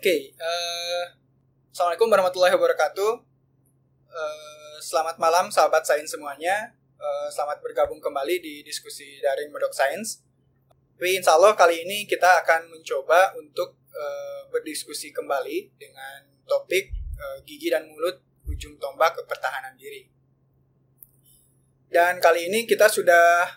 Oke, eh, assalamualaikum warahmatullahi wabarakatuh. Eh, selamat malam sahabat sains semuanya. Eh, selamat bergabung kembali di diskusi daring Medok Sains. Tapi insya Allah kali ini kita akan mencoba untuk eh, berdiskusi kembali dengan topik eh, gigi dan mulut ujung tombak kepertahanan diri. Dan kali ini kita sudah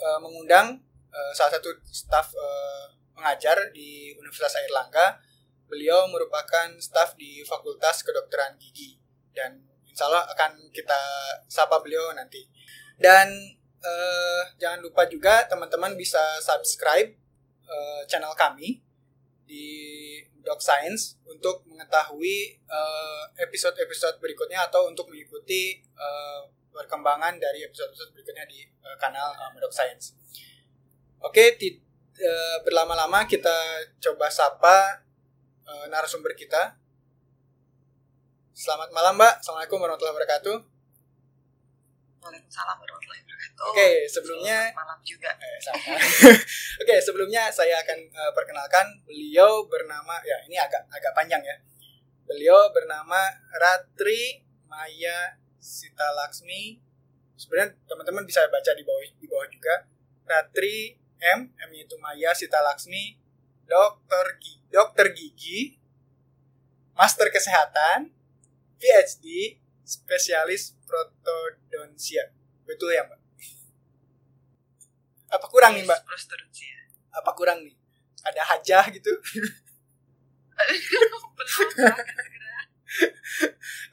eh, mengundang eh, salah satu staf eh, mengajar di Universitas Airlangga. Beliau merupakan staf di Fakultas Kedokteran Gigi dan insya Allah akan kita sapa beliau nanti. Dan eh, jangan lupa juga teman-teman bisa subscribe eh, channel kami di Doc Science untuk mengetahui eh, episode-episode berikutnya atau untuk mengikuti perkembangan dari episode-episode berikutnya di kanal Doc Science. Oke, ti- eh, berlama-lama kita coba sapa eh, narasumber kita. Selamat malam, Mbak. Assalamualaikum warahmatullahi wabarakatuh. Waalaikumsalam warahmatullahi wabarakatuh. Oke, sebelumnya Selamat malam juga. Eh, sama. Oke, sebelumnya saya akan eh, perkenalkan beliau bernama ya ini agak agak panjang ya. Beliau bernama Ratri Maya Sita Laksmi. Sebenarnya teman-teman bisa baca di bawah di bawah juga. Ratri M, M itu Maya Sita Laksmi, dokter gigi, dokter gigi, master kesehatan, PhD, spesialis protodontia. Betul ya, Mbak? Apa kurang nih, Mbak? Apa kurang nih? Ada hajah gitu?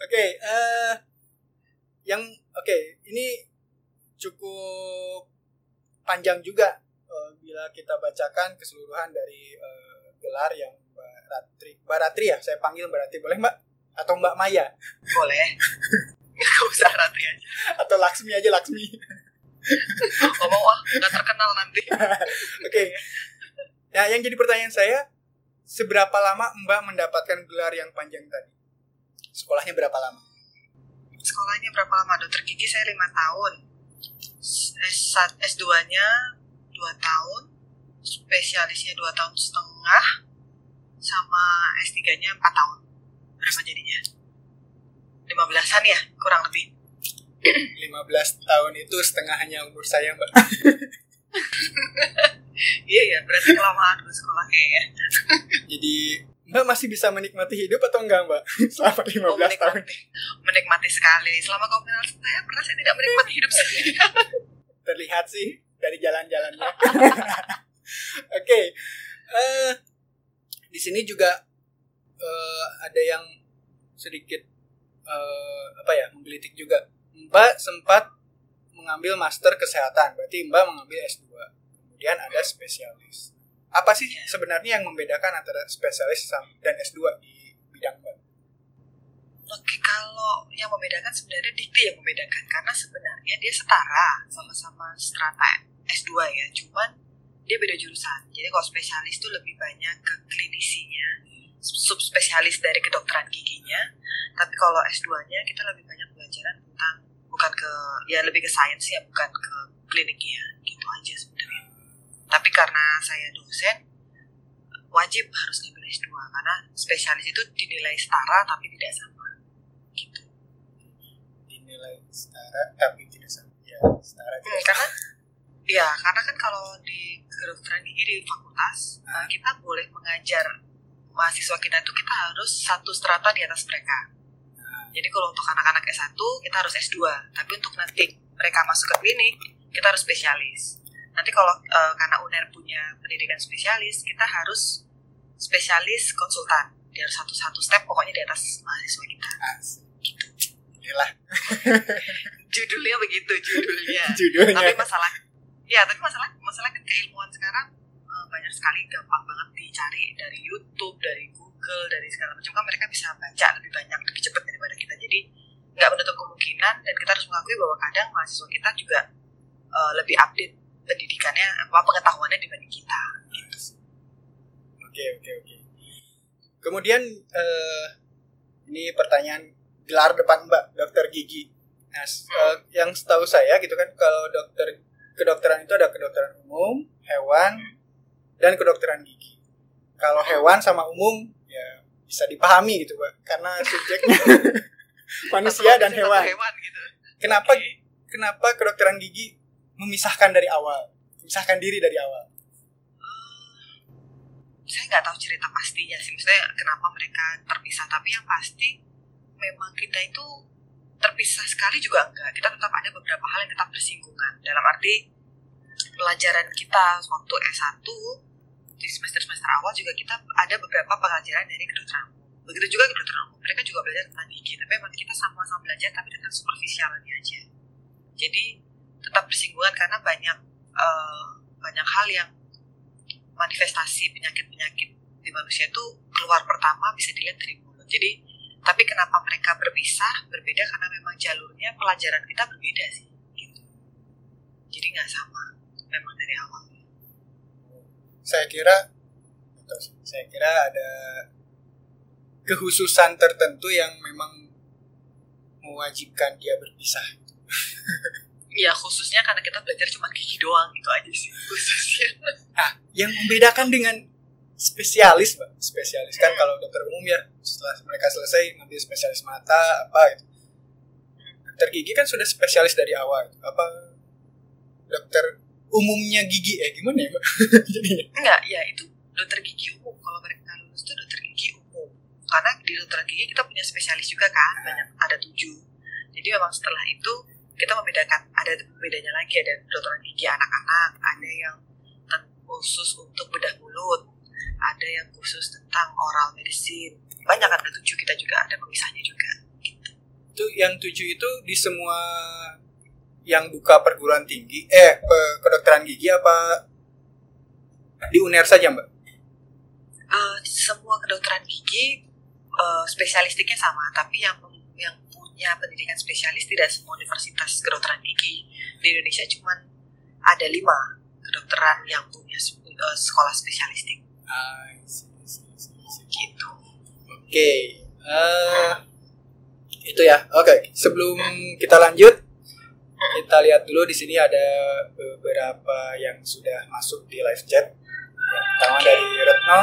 Oke, eh yang oke ini cukup panjang juga bila kita bacakan keseluruhan dari eh, gelar yang Mbak Ratri, Mbak Ratri ya, saya panggil Mbak Ratri boleh Mbak? Atau Mbak Maya? Boleh. Gak usah Ratri aja. Atau Laksmi aja Laksmi? Gak mau ah, gak terkenal nanti. Oke. Nah, yang jadi pertanyaan saya, seberapa lama Mbak mendapatkan gelar yang panjang tadi? Sekolahnya berapa lama? Sekolahnya berapa lama? Dokter gigi saya lima tahun. S S2-nya dua tahun. Spesialisnya dua tahun setengah. Sama S3-nya empat tahun. Berapa jadinya? Lima belasan ya, kurang lebih. 15 tahun itu setengahnya umur saya, Mbak. Iya ya, berarti kelamaan bersekolah kayaknya. Jadi, Mbak masih bisa menikmati hidup atau enggak, Mbak? Selama 15 Oh, tahun. menikmati, menikmati sekali. Selama kau kenal saya, pernah saya tidak menikmati hidup saya. Terlihat sih dari jalan-jalannya. Oke. eh di sini juga eh, ada yang sedikit eh, apa ya, menggelitik juga. Mbak sempat mengambil master kesehatan, berarti Mbak mengambil S2. Kemudian ada spesialis. Apa sih sebenarnya yang membedakan antara spesialis dan S2 di bidang Mbak? Oke, kalau yang membedakan sebenarnya dikti yang membedakan karena sebenarnya dia setara sama-sama strata S2 ya, cuman dia beda jurusan. Jadi kalau spesialis itu lebih banyak ke klinisinya, subspesialis dari kedokteran giginya. Tapi kalau S2-nya kita lebih banyak belajaran tentang bukan ke ya lebih ke sains ya, bukan ke kliniknya gitu aja sebenarnya. Tapi karena saya dosen wajib harus ngambil S2 karena spesialis itu dinilai setara tapi tidak sama gitu. Dinilai setara tapi tidak sama. Ya, setara Hmm, tidak karena ya karena kan kalau di kedokteran gigi di fakultas uh, kita boleh mengajar mahasiswa kita itu kita harus satu strata di atas mereka. Jadi kalau untuk anak-anak S1 kita harus S2, tapi untuk nanti mereka masuk ke klinik kita harus spesialis. Nanti kalau uh, karena UNER punya pendidikan spesialis, kita harus spesialis konsultan. Dia harus satu-satu step pokoknya di atas mahasiswa kita. Asik. Inilah Judulnya begitu judulnya. judulnya. tapi masalah ya tapi masalah masalah kan keilmuan sekarang eh, banyak sekali gampang banget dicari dari YouTube dari Google dari segala macam kan mereka bisa baca lebih banyak lebih cepat daripada kita jadi nggak menutup kemungkinan dan kita harus mengakui bahwa kadang mahasiswa kita juga eh, lebih update pendidikannya apa pengetahuannya dibanding kita gitu Oke, oke, oke. Kemudian eh, ini pertanyaan gelar depan Mbak, dokter gigi. Nah, s- eh, yang setahu saya gitu kan kalau dokter kedokteran itu ada kedokteran umum, hewan, dan kedokteran gigi. kalau hewan sama umum ya bisa dipahami gitu pak. Karena subjeknya manusia dan hewan. hewan gitu. kenapa kenapa kedokteran gigi memisahkan dari awal? Memisahkan diri dari awal? Saya nggak tahu cerita pastinya sih. Maksudnya kenapa mereka terpisah. Tapi yang pasti memang kita itu terpisah sekali juga enggak. Kita tetap ada beberapa hal yang tetap bersinggungan. Dalam arti pelajaran kita waktu S1 di semester-semester awal juga kita ada beberapa pelajaran dari kedokteran begitu juga kedokteran umum. Mereka juga belajar tentang gigi tapi memang kita sama-sama belajar tapi tentang superficialnya aja. Jadi tetap bersinggungan karena banyak eh, banyak hal yang manifestasi penyakit-penyakit di manusia itu keluar pertama bisa dilihat dari mulut. Jadi, tapi kenapa mereka berpisah? Berbeda karena memang jalurnya pelajaran kita berbeda sih. Gitu. Jadi nggak sama, memang dari awal. saya kira saya kira ada kehususan tertentu yang memang mewajibkan dia berpisah Iya khususnya karena kita belajar cuma gigi doang gitu aja sih khususnya. Nah, yang membedakan dengan spesialis, Mbak. Spesialis kan kalau dokter umum ya setelah mereka selesai ngambil spesialis mata apa gitu. Dokter gigi kan sudah spesialis dari awal. Apa dokter umumnya gigi eh gimana ya, Mbak? Jadinya. Enggak, ya itu dokter gigi umum. Kalau mereka lulus itu dokter gigi umum. Karena di dokter gigi kita punya spesialis juga kan, banyak ada tujuh. Jadi memang setelah itu kita membedakan ada bedanya lagi ada kedokteran gigi anak-anak, ada yang khusus untuk bedah mulut, ada yang khusus tentang oral medicine. Banyak kan ada tujuh kita juga ada pemisahnya juga. Gitu. Itu yang tujuh itu di semua yang buka perguruan tinggi eh kedokteran gigi apa di UNER saja, Mbak? Eh, semua kedokteran gigi eh, spesialistiknya sama, tapi yang yang punya pendidikan spesialis tidak semua universitas kedokteran gigi di Indonesia cuma ada lima kedokteran yang punya eh, sekolah spesialistik Ah, I see, I see, I see, I see. gitu. Oke, eh, itu ya. Oke, sebelum kita lanjut, kita lihat dulu di sini ada beberapa yang sudah masuk di live chat. Yang pertama dari Retno.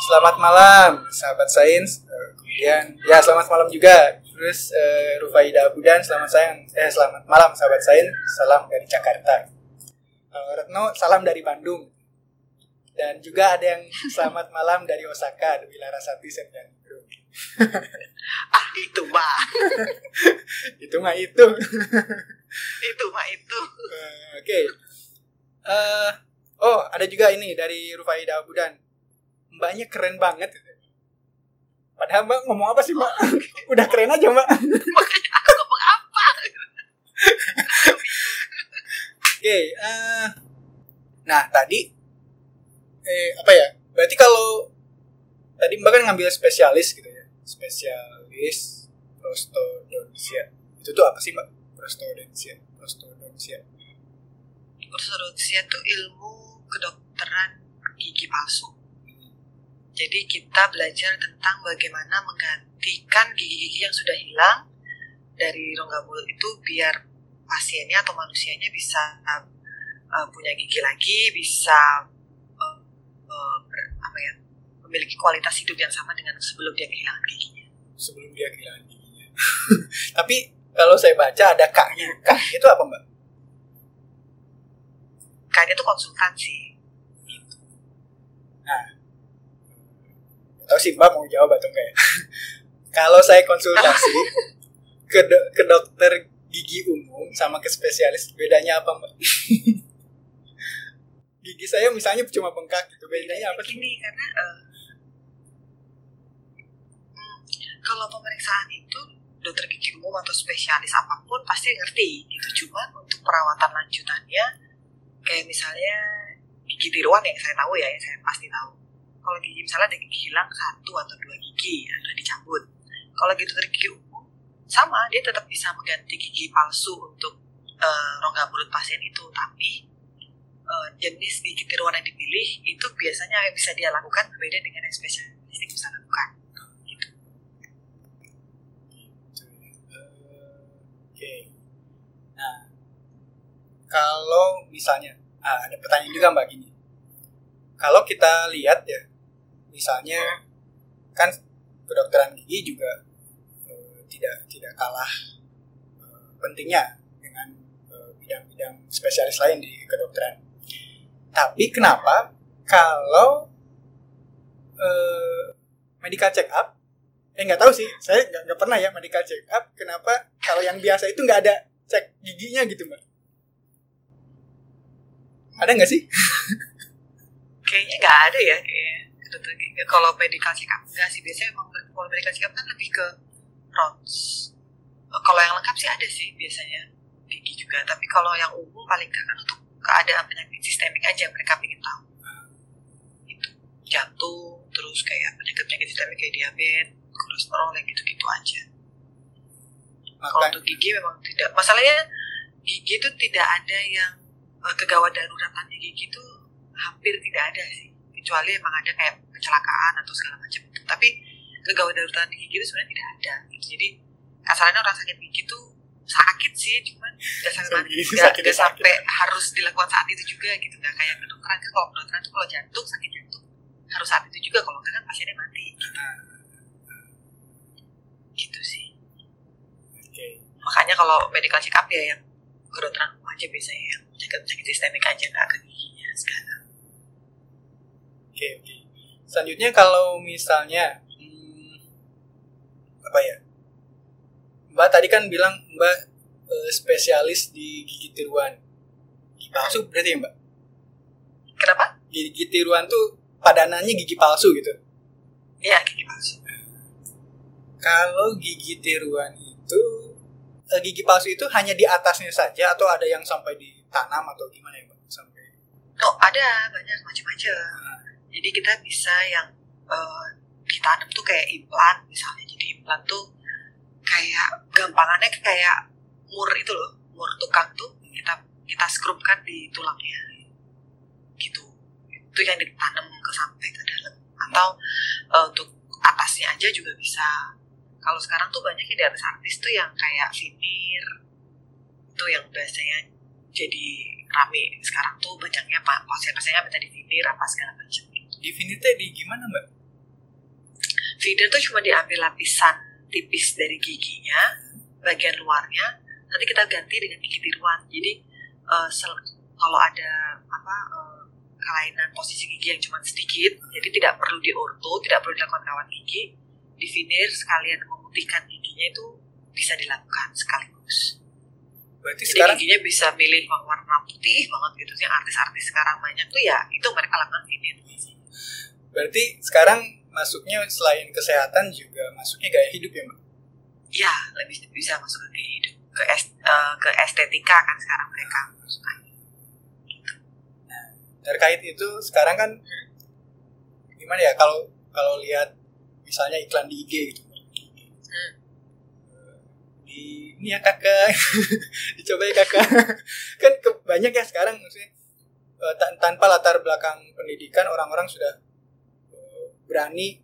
Selamat malam, sahabat sains. Eh, Kemudian, ya selamat malam juga. Terus eh, Rufaida Budan, selamat sayang. Eh, selamat malam, sahabat sains. Salam dari Jakarta. Eh, Retno, salam dari Bandung. Dan juga ada yang selamat malam dari Osaka, Dewi Larasati Septian. Ah itu mah, itu mah itu. itu mah itu. Eh, Oke. Eh, oh, ada juga ini dari Rufaida Budan. Mbaknya keren banget. Padahal Mbak ngomong apa sih, Mbak? Udah keren aja, Mbak. Makanya aku ngomong apa? Oke, eh, nah tadi eh apa ya? Berarti kalau tadi Mbak kan ngambil spesialis gitu ya. Spesialis prostodontia. Itu tuh apa sih, Mbak? Prostodontia. Prostodontia. Ortodonsia itu ilmu kedokteran gigi palsu. Jadi kita belajar tentang bagaimana menggantikan gigi-gigi yang sudah hilang dari rongga mulut itu biar pasiennya atau manusianya bisa uh, punya gigi lagi, bisa memiliki kualitas hidup yang sama dengan sebelum dia kehilangan giginya. sebelum dia kehilangan giginya. Tapi kalau saya baca ada kaknya. Kaknya itu apa, Mbak? Kan itu konsultansi. Tahu sih Mbak mau jawab atau enggak ya? kalau saya konsultasi ke, do- ke dokter gigi umum sama ke spesialis, bedanya apa, Mbak? gigi saya misalnya cuma bengkak gitu, bedanya apa? Gini karena eh, hmm, kalau pemeriksaan itu dokter gigi umum atau spesialis apa pun pasti ngerti gitu. Cuman untuk perawatan lanjutannya kayak misalnya gigi tiruan yang saya tahu ya, yang saya pasti tahu. Kalau gigi misalnya ada gigi hilang satu atau dua gigi ada dicabut. Kalau gitu dokter gigi umum sama dia tetap bisa mengganti gigi palsu untuk eh, rongga mulut pasien itu, tapi eh, jenis gigi tiruan yang dipilih itu biasanya yang bisa dia lakukan berbeda dengan yang spesialistik bisa lakukan. Gitu. Eh, Oke. Nah, kalau misalnya, ah, ada pertanyaan juga Mbak gini. Kalau kita lihat ya, misalnya kan kedokteran gigi juga eh, tidak tidak kalah eh, pentingnya dengan eh, bidang-bidang spesialis lain di kedokteran. Tapi kenapa kalau eh, medical check up eh nggak tahu sih. Saya nggak nggak pernah ya medical check up. Kenapa kalau yang biasa itu nggak ada cek giginya gitu mbak? Ada nggak sih? Kayaknya nggak ada ya kayak dokter gigi kalau medical check up enggak sih. Biasanya emang kalau medical check up kan lebih ke rounds. Kalau yang lengkap sih ada sih biasanya. Gigi juga. Tapi kalau yang umum paling nggak kan untuk keadaan penyakit sistemik aja. Mereka ingin tahu. Itu jantung terus kayak penyakit penyakit sistemik kayak diabetes kolesterol yang gitu-gitu aja. Kalau untuk gigi memang tidak. Masalahnya gigi itu tidak ada yang eh, kegawat daruratan di gigi itu hampir tidak ada sih. Kecuali emang ada kayak kecelakaan atau segala macam itu. Tapi kegawat daruratan gigi itu sebenarnya tidak ada. Jadi kasarnya orang sakit gigi itu sakit sih. Cuman nggak sampai sakit, nggak sakit. sampai harus dilakukan saat itu juga gitu. Nggak kayak kedokteran. Kan kalau kedokteran itu kalau jantung sakit jantung. Harus saat itu juga. Kalau enggak kan pasiennya mati. Gitu sih. Oke. Makanya kalau medical check up ya yang kedokteran umum aja biasanya yang penyakit penyakit sistemik aja nggak ke giginya sekarang. Oke oke. Selanjutnya kalau misalnya hmm, apa ya? Mbak tadi kan bilang mbak eh, spesialis di gigi tiruan. Gigi palsu berarti ya mbak? Kenapa? Gigi tiruan tuh padanannya gigi palsu gitu? Ya gigi palsu Kalau gigi tiruan itu eh, gigi palsu itu hanya di atasnya saja atau ada yang sampai ditanam atau gimana ya, Mbak? Sampai oh ada banyak macam-macam. Jadi kita bisa yang eh, ditanam tuh kayak implan misalnya. Jadi implan tuh kayak gampangannya kayak mur itu loh mur tukang tuh. Kita kita skrupkan di tulangnya. Gitu. Itu yang ditanam ke sampai ke dalam. Atau eh, untuk atasnya aja juga bisa kalau sekarang tuh banyak yang di atas artis tuh yang kayak veneer itu yang biasanya jadi rame sekarang tuh banyaknya pak pasien-pasiennya minta di veneer apa segala macam di finite di gimana, Mbak? Feeder tuh cuma diambil lapisan tipis dari giginya, bagian luarnya, nanti kita ganti dengan gigi tiruan. Jadi sel- kalau ada apa eh, kelainan posisi gigi yang cuma sedikit, jadi tidak perlu diorto, tidak perlu dilakukan kawat gigi, di veneer sekalian memutihkan giginya itu bisa dilakukan sekaligus. Berarti Jadi sekarang giginya bisa milih warna putih banget gitu. Yang artis-artis sekarang banyak tuh ya itu mereka lakukan veneer. berarti sekarang masuknya selain kesehatan juga masuknya gaya hidup ya, Mbak? ya lebih bisa masuk ke gaya hidup ke es- eh, ke estetika kan sekarang mereka suka Terkait itu sekarang kan gimana ya kalau kalau lihat misalnya iklan di IG gitu. Hmm. Di ini ya kakak, dicoba ya kakak. kan ke- banyak ya sekarang maksudnya tan- tanpa latar belakang pendidikan orang-orang sudah eh, berani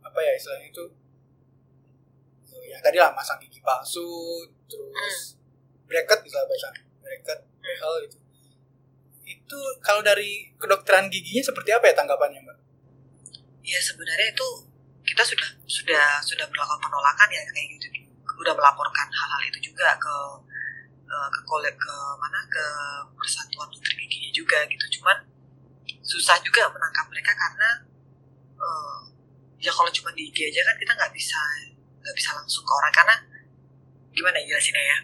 apa ya istilahnya itu eh, ya tadi lah masang gigi palsu terus bracket bisa bahasa bracket behel itu itu kalau dari kedokteran giginya seperti apa ya tanggapannya mbak? ya sebenarnya itu kita sudah sudah sudah melakukan penolakan ya kayak gitu. Udah melaporkan hal-hal itu juga ke eh, ke kolek ke mana ke persatuan dokter giginya juga gitu. Cuman susah juga menangkap mereka karena eh, ya kalau cuma di IG aja kan kita nggak bisa nggak bisa langsung ke orang. Karena gimana ya jelasinnya ya?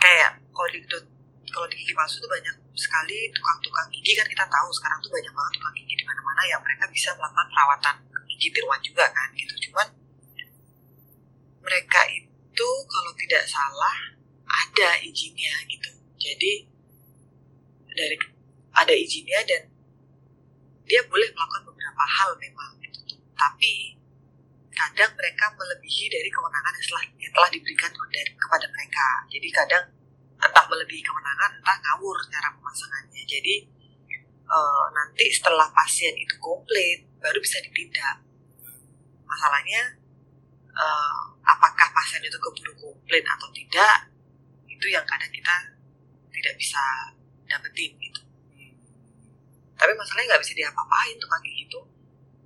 Kayak kalau di kalau di gigi palsu tuh banyak sekali tukang-tukang gigi kan kita tahu. Sekarang tuh banyak banget tukang gigi di mana-mana yang mereka bisa melakukan perawatan gigi tiruan juga kan gitu. Cuman mereka itu kalau tidak salah ada izinnya gitu. Jadi dari ada izinnya dan dia boleh melakukan beberapa hal memang gitu. Tapi kadang mereka melebihi dari kewenangan yang telah, yang telah diberikan dari, kepada mereka. Jadi kadang entah melebihi kewenangan entah ngawur cara pemasangannya. Jadi eh, nanti setelah pasien itu komplit baru bisa ditindak masalahnya eh, apakah pasien itu keburu komplit atau tidak itu yang kadang kita tidak bisa dapetin gitu. Tapi masalahnya nggak bisa diapa-apain tuh kaki itu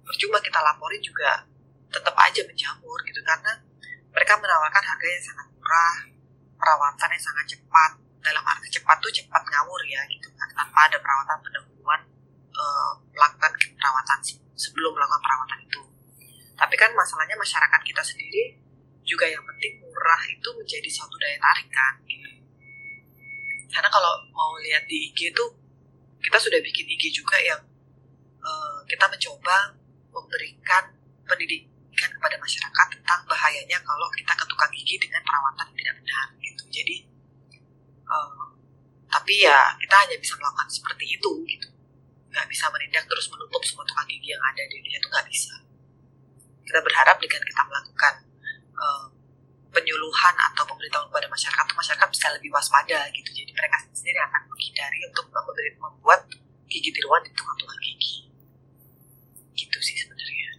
percuma kita laporin juga tetap aja menjamur gitu. Karena mereka menawarkan harga yang sangat murah perawatan yang sangat cepat. Dalam arti cepat tuh cepat ngawur ya gitu kan. Tanpa ada perawatan pendahuluan uh, melakukan perawatan sebelum melakukan perawatan itu tapi kan masalahnya masyarakat kita sendiri juga yang penting murah itu menjadi suatu daya tarik kan. Karena kalau mau lihat di IG tuh kita sudah bikin IG juga yang uh, kita mencoba memberikan pendidikan kepada masyarakat tentang bahayanya kalau kita ke tukang gigi dengan perawatan yang tidak benar gitu. Jadi uh, tapi ya kita hanya bisa melakukan seperti itu gitu. Nggak bisa menindak terus menutup semua tukang gigi yang ada di dunia itu nggak bisa kita berharap dengan kita melakukan uh, penyuluhan atau pemberitahuan kepada masyarakat masyarakat bisa lebih waspada gitu. Jadi mereka sendiri akan menghindari untuk membuat gigi tiruan di tukang-tukang gigi. Gitu sih sebenarnya.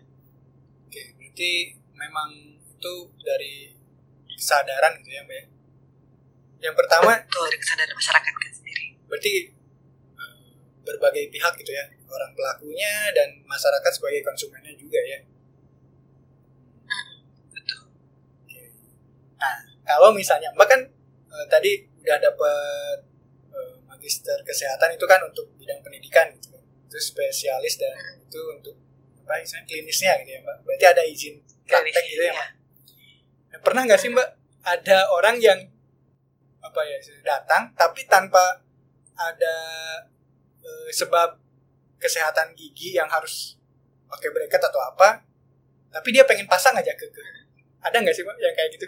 Oke berarti memang itu dari kesadaran gitu ya mbak ya? yang pertama itu dari kesadaran masyarakat kan sendiri. Berarti eh, berbagai pihak gitu ya orang pelakunya dan masyarakat sebagai konsumennya juga ya Nah, kalau misalnya Mbak kan uh, tadi udah dapet uh, magister kesehatan itu kan untuk bidang pendidikan gitu kan. Itu spesialis dan itu untuk apa misalnya klinisnya gitu ya Mbak. Berarti ada izin praktek gitu ya Mbak. Nah, pernah nggak sih Mbak ada orang yang apa ya datang tapi tanpa ada uh, sebab kesehatan gigi yang harus pakai bracket atau apa tapi dia pengen pasang aja ke, ke. ada nggak sih mbak yang kayak gitu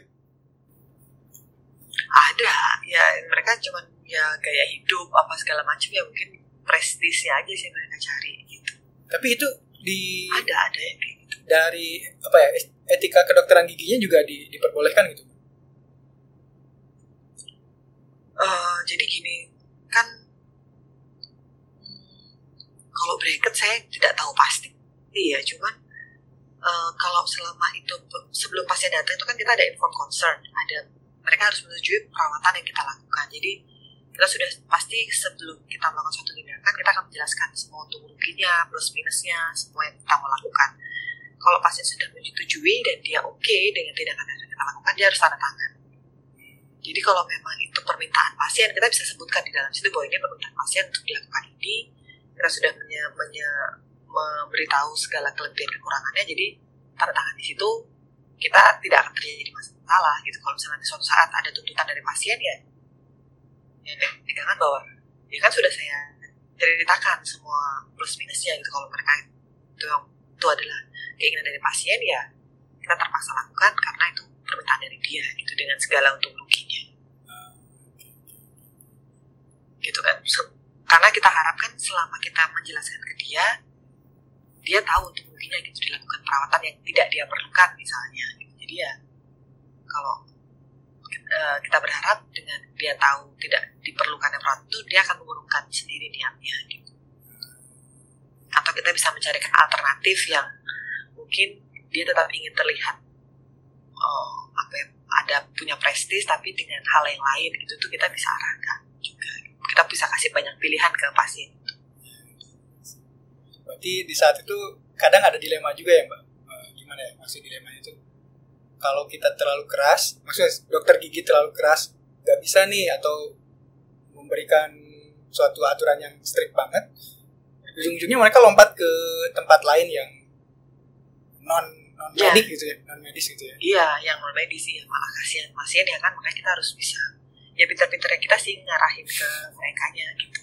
ada ya mereka cuma ya gaya hidup apa segala macam ya mungkin prestisnya aja sih mereka cari gitu. Tapi itu di ada ada yang kayak gitu. dari apa ya etika kedokteran giginya juga di, diperbolehkan gitu? Uh, jadi gini kan hmm, kalau bracket saya tidak tahu pasti. Iya cuman uh, kalau selama itu sebelum pasien datang itu kan kita ada inform concern ada mereka harus menyetujui perawatan yang kita lakukan. Jadi kita sudah pasti sebelum kita melakukan suatu tindakan kita akan menjelaskan semua untuk ruginya, plus minusnya, semua yang kita mau lakukan. Kalau pasien sudah menyetujui dan dia oke okay dengan tindakan yang kita lakukan, dia harus tanda tangan. Jadi kalau memang itu permintaan pasien, kita bisa sebutkan di dalam situ bahwa ini permintaan pasien untuk dilakukan ini. Kita sudah menye, menye, memberitahu segala kelebihan kekurangannya, jadi tanda tangan di situ kita tidak akan terjadi masalah gitu. Kalau misalnya suatu saat ada tuntutan dari pasien ya ya pegangan bahwa ya kan sudah saya ceritakan semua plus minusnya gitu. Kalau mereka itu yang itu adalah keinginan dari pasien ya kita terpaksa lakukan karena itu permintaan dari dia gitu dengan segala untung ruginya. Gitu kan. Karena kita harapkan selama kita menjelaskan ke dia dia tahu untuk ruginya gitu dilakukan perawatan yang tidak dia perlukan misalnya gitu. jadi ya kalau uh, kita berharap dengan dia tahu tidak diperlukan perawatan itu dia akan mengurungkan sendiri niatnya gitu. Atau kita bisa mencarikan alternatif yang mungkin dia tetap ingin terlihat uh, apa ya, ada punya prestis tapi dengan hal yang lain gitu tuh kita bisa arahkan juga. Kita bisa kasih banyak pilihan ke pasien berarti di saat itu kadang ada dilema juga ya mbak? Uh, gimana ya maksud dilema itu? Kalau kita terlalu keras maksudnya dokter gigi terlalu keras nggak bisa nih atau memberikan suatu aturan yang strict banget ujung-ujungnya mereka lompat ke tempat lain yang non non medik ya. gitu ya non medis gitu ya. Iya yang non medis ya malah kasihan. Pasien ya kan makanya kita harus bisa ya pintar-pintarnya kita sih ngarahin ke mereka nya gitu.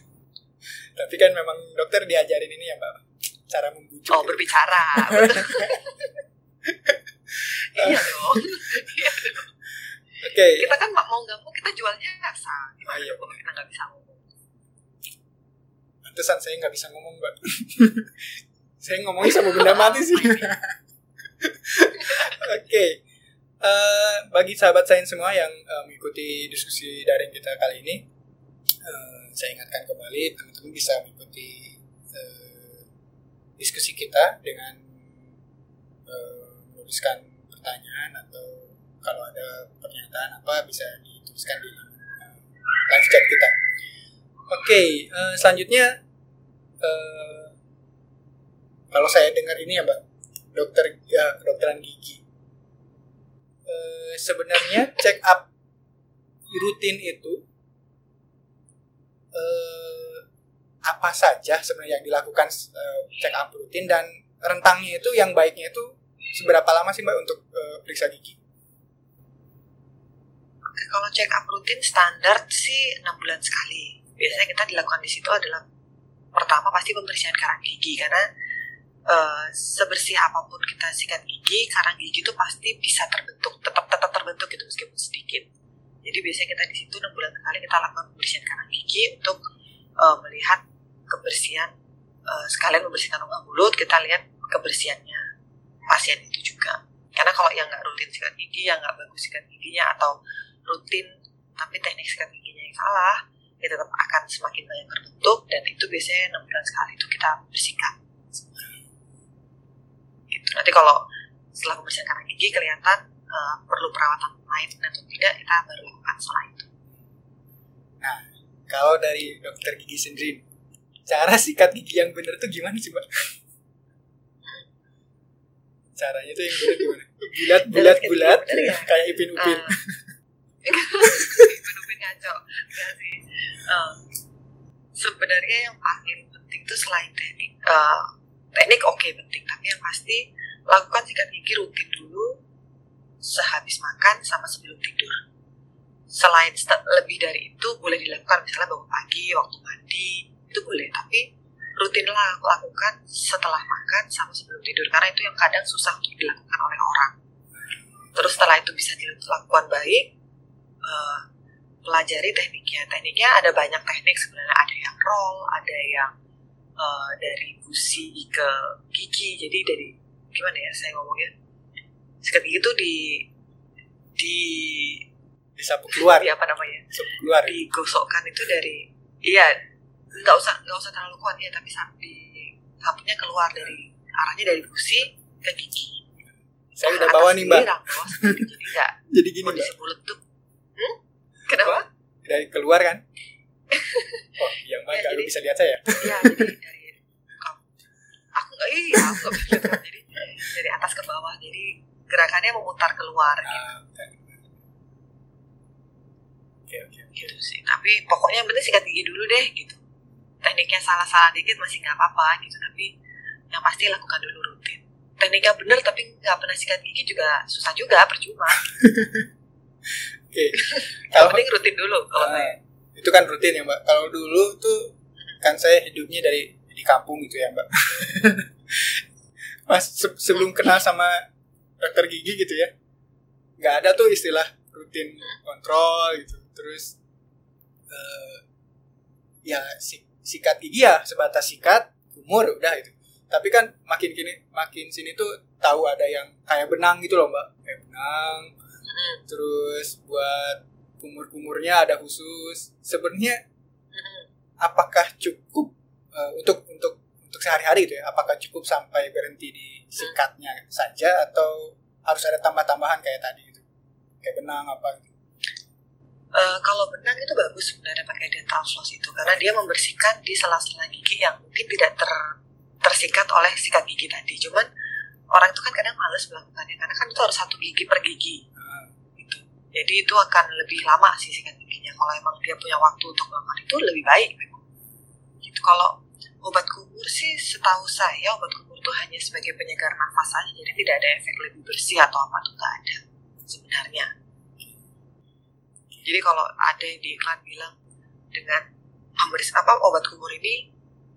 Tapi kan memang dokter diajarin ini ya mbak cara membujuk oh berbicara iya dong iya Oke. Okay. Kita kan mau nggak mau kita jualnya rasa. Gimana iya, kalau kita nggak bisa ngomong? Pantesan saya nggak bisa ngomong mbak. saya ngomongnya sama benda mati sih. Oke. okay. Uh, eh, bagi sahabat saya semua yang uh, mengikuti diskusi daring kita kali ini, uh, saya ingatkan kembali teman-teman bisa mengikuti diskusi kita dengan uh, menuliskan pertanyaan atau kalau ada pernyataan apa bisa dituliskan di uh, live chat kita. Oke, okay, uh, selanjutnya uh, kalau saya dengar ini ya mbak, dokter ya kedokteran gigi. Eh, sebenarnya check up rutin itu eh, apa saja sebenarnya yang dilakukan eh, check up rutin dan rentangnya itu yang baiknya itu seberapa lama sih mbak untuk eh, periksa gigi? Oke, kalau check up rutin standar sih 6 bulan sekali. Biasanya kita dilakukan di situ adalah pertama pasti pembersihan karang gigi karena eh, sebersih apa pun kita sikat gigi, karang gigi itu pasti bisa terbentuk, tetap tetap terbentuk gitu meskipun sedikit. Jadi biasanya kita di situ 6 bulan sekali kita lakukan pembersihan karang gigi untuk eh, melihat kebersihan eh, sekalian membersihkan lubang mulut, kita lihat kebersihannya pasien itu juga. Karena kalau yang nggak rutin sikat gigi, yang nggak bagus sikat giginya atau rutin tapi teknik sikat giginya yang salah ya tetap akan semakin banyak terbentuk dan itu biasanya enam bulan sekali itu kita bersihkan. Gitu. Nanti kalau setelah pembersihan karang gigi kelihatan eh, perlu perawatan lain atau tidak kita baru lakukan setelah itu Kalau dari dokter gigi sendiri, cara sikat gigi yang bener tuh gimana sih mbak? Caranya tuh yang bener gimana? Bulat, bulat, gigi bulat, ya? kayak ipin upin. Ipin-ipin ngaco Enggak sih Eh, sebenarnya yang paling penting tuh selain teknik eh, teknik oke penting tapi yang pasti lakukan sikat gigi rutin dulu sehabis makan sama sebelum tidur selain lebih dari itu boleh dilakukan misalnya bangun pagi waktu mandi itu boleh. Tapi rutinlah lakukan setelah makan sama sebelum tidur. Karena itu yang kadang susah untuk dilakukan oleh orang. Terus setelah itu bisa dilakukan baik eh, pelajari tekniknya. Tekniknya ada banyak teknik sebenarnya. Ada yang roll ada yang eh, dari gusi ke gigi. Jadi dari gimana ya saya ngomongnya? Gigi itu di di Disapu keluar, di apa namanya disapu keluar. digosokkan itu dari iya nggak usah nggak usah terlalu kuat ya tapi saat di sapunya keluar dari arahnya dari gusi ke gigi Saya udah bawa nih mbak. jadi nggak Jadi gini mbak, kondisi mulut tuh hmm? kenapa dari keluar kan? Oh iya mbak, Ya, jadi- bisa lihat saya. Iya, jadi dari kamu. Aku nggak iya, aku nggak bisa lihat. Jadi dari atas ke bawah. Jadi gerakannya memutar keluar gitu, Ah, oke. gitu sih. Tapi pokoknya yang penting sikat gigi dulu deh gitu. Tekniknya salah-salah dikit masih nggak apa-apa gitu. Tapi yang pasti lakukan dulu rutin. Tekniknya bener tapi nggak pernah sikat gigi juga susah juga, percuma. Oke. Yang Kalau penting rutin dulu. Kalau Ah, saya. itu kan rutin ya mbak. Kalau dulu tuh kan saya hidupnya dari di kampung gitu ya mbak. Pas se- sebelum kenal sama dokter gigi gitu ya, nggak ada tuh istilah rutin kontrol gitu. Terus eh, ya si- sikat gigi ya sebatas sikat, umur udah itu. Tapi kan makin kini makin sini tuh tahu ada yang kayak benang gitu loh mbak, kayak benang terus buat kumur-kumurnya ada khusus. Sebenarnya apakah cukup eh, untuk untuk untuk sehari-hari gitu ya? Apakah cukup sampai berhenti di sikatnya saja atau harus ada tambah-tambahan kayak tadi gitu? Kayak benang apa gitu Eh, kalau benang itu bagus sebenarnya pakai dental floss itu karena dia membersihkan di sela-sela gigi yang mungkin tidak ter tersikat oleh sikat gigi tadi. Cuman orang itu kan kadang males melakukannya karena kan itu harus satu gigi per gigi Nah, gitu. Jadi itu akan lebih lama sih sikat giginya. Kalau emang dia punya waktu untuk melakukan itu lebih baik memang. Gitu. Kalau obat kumur sih setahu saya obat kumur itu hanya sebagai penyegar nafas saja. Jadi tidak ada efek lebih bersih atau apa tuh nggak ada sebenarnya. Jadi kalau ada yang di iklan bilang dengan pembersih apa obat kumur ini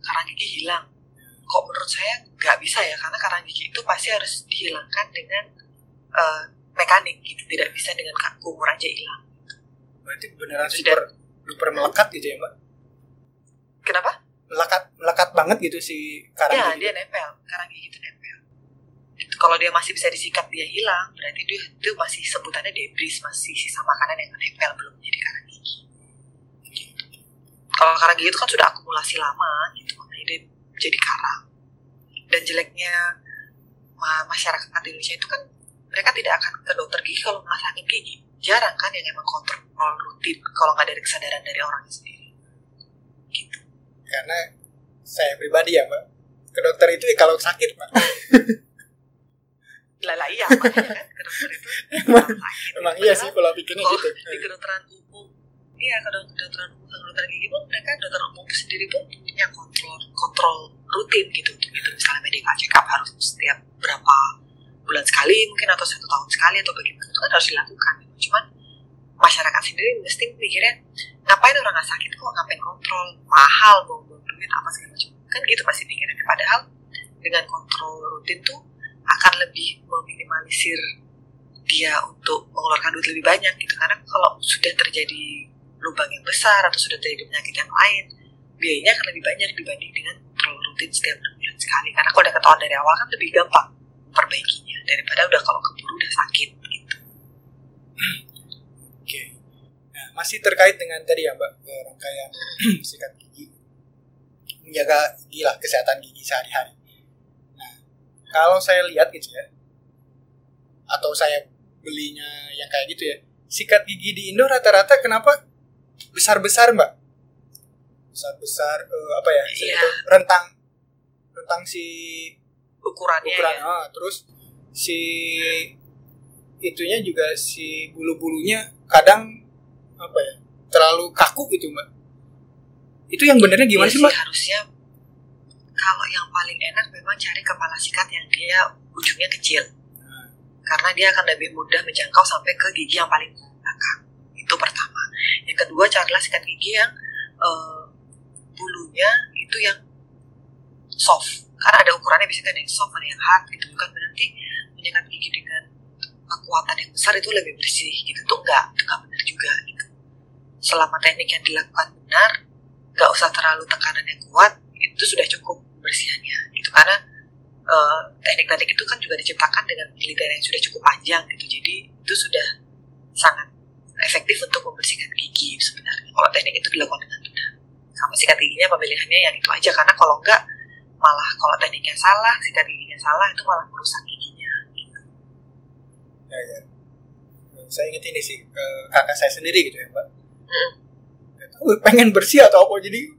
karang gigi hilang. Kok menurut saya nggak bisa ya karena karang gigi itu pasti harus dihilangkan dengan eh, mekanik gitu, tidak bisa dengan kumur aja hilang. berarti beneran super duper melekat gitu ya mbak Kenapa? melekat melekat banget gitu si karang ya gigi. dia nempel, karang gigi itu nempel. Gitu. Kalau dia masih bisa disikat dia hilang, berarti dia itu masih sebutannya debris, masih sisa makanan yang nempel belum jadi karang gigi. Kalau karang gigi itu kan sudah akumulasi lama gitu, makanya dia jadi karang. Dan jeleknya ma- masyarakat Indonesia itu kan mereka tidak akan ke dokter gigi kalau nggak sakit gigi. Jarang kan yang emang kontrol rutin kalau nggak dari kesadaran dari orangnya sendiri. Gitu. karena saya pribadi ya mbak ke dokter itu ya kalau sakit mbak lah lah iya makanya kan itu Emang- sakit Emang iya sih pola pikirnya gitu. di kedokteran umum iya kalau kedokteran umum kedokteran gigi pun mereka dokter umum sendiri pun punya kontrol kontrol rutin gitu. Untuk itu misalnya medical check up harus setiap berapa bulan sekali mungkin atau satu tahun sekali atau bagaimana itu kan harus dilakukan. Cuman masyarakat sendiri mesti mikirnya ngapain orang nggak sakit kok ngapain kontrol? Mahal buang-buang duit apa segala macam. Kan gitu pasti pikirnya padahal dengan kontrol rutin tuh akan lebih meminimalisir dia untuk mengeluarkan duit lebih banyak gitu karena kalau sudah terjadi lubang yang besar atau sudah terjadi penyakit yang lain biayanya akan lebih banyak dibanding dengan kontrol rutin setiap bulan sekali karena kalau udah ketahuan dari awal kan lebih gampang perbaikinya daripada udah kalau keburu udah sakit gitu Oke. Nah, masih terkait dengan tadi ya Mbak, eh, rangkaian sikat gigi. Menjaga gigi lah, kesehatan gigi sehari-hari. Kalau saya lihat gitu ya, atau saya belinya yang kayak gitu ya, sikat gigi di Indo rata-rata kenapa besar-besar Mbak? Besar-besar, eh, apa ya, Iya. itu, rentang, rentang si ukurannya ukuran, ya. ah, terus si itunya juga si bulu-bulunya kadang apa ya terlalu kaku gitu mbak. Itu yang benernya gimana Iya sih mbak? harusnya kalau yang paling enak memang cari kepala sikat yang dia ujungnya kecil. Nah. karena dia akan lebih mudah menjangkau sampai ke gigi yang paling belakang. Itu pertama. Yang kedua carilah sikat gigi yang eh, bulunya itu yang soft. Karena ada ukurannya biasanya ada yang soft ada yang hard gitu. Bukan berarti menyikat gigi dengan kekuatan yang besar itu lebih bersih gitu. Tuh enggak itu enggak benar juga gitu. Selama teknik yang dilakukan benar nggak usah terlalu tekanan yang kuat itu sudah cukup bersihannya gitu karena eh, teknik-teknik itu kan juga diciptakan dengan penelitian yang sudah cukup panjang gitu jadi itu sudah sangat efektif untuk membersihkan gigi sebenarnya kalau teknik itu dilakukan dengan benar sama sikat giginya pemilihannya yang itu aja karena kalau enggak malah kalau tekniknya salah sikat giginya salah itu malah merusak giginya gitu. ya, ya. saya inget ini sih ke kakak saya sendiri gitu ya mbak Hmm. Pengen bersih atau apa jadi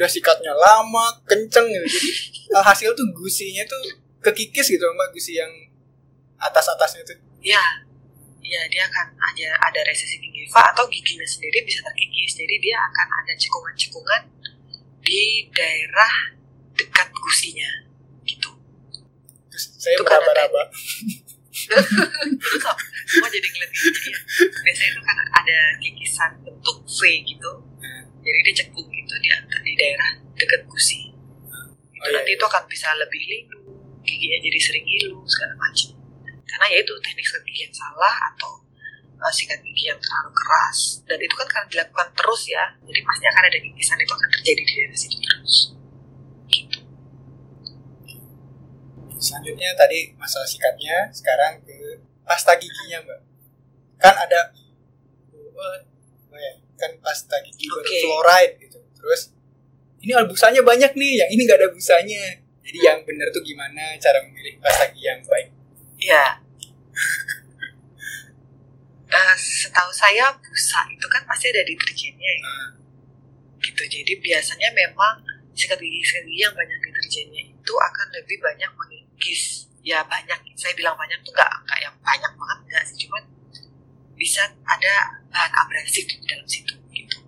udah sikatnya lama kenceng gitu. Jadi eh, hasil tuh gusinya tuh kekikis gitu mbak gusi yang atas atasnya tuh. Ya ya dia akan ada ada resesi gingiva atau giginya sendiri bisa terkikis. Jadi dia akan ada cekungan-cekungan di daerah dekat gusinya. Gitu. Terus saya Itu meraba-raba. semua jadi ngeliat gigi ya. Biasanya itu kan ada kikisan bentuk V gitu. Jadi dia cekung gitu di antara di daerah dekat gusi. Itu Oh, iya, nanti iya. itu akan bisa lebih linu giginya jadi sering ngilu segala macam karena ya itu teknik sikat gigi yang salah atau uh, sikat gigi yang terlalu keras. Dan itu kan karena dilakukan terus ya. Jadi pasti akan ada gigisan itu akan terjadi di daerah situ terus. Gitu. Selanjutnya tadi masalah sikatnya, sekarang ke pasta giginya mbak. Kan ada, kan pasta gigi Oke. fluoride gitu. Terus ini ada busanya banyak nih, yang ini nggak ada busanya. Jadi yang benar tuh gimana cara memilih pasta gigi yang baik? ya Eh, setahu saya busa itu kan pasti ada deterjennya ya Nah, gitu jadi biasanya memang sikat gigi sikat gigi yang banyak deterjennya itu akan lebih banyak mengikis ya banyak saya bilang banyak tuh nggak nggak yang banyak banget nggak sih cuman bisa ada bahan abrasif di dalam situ gitu.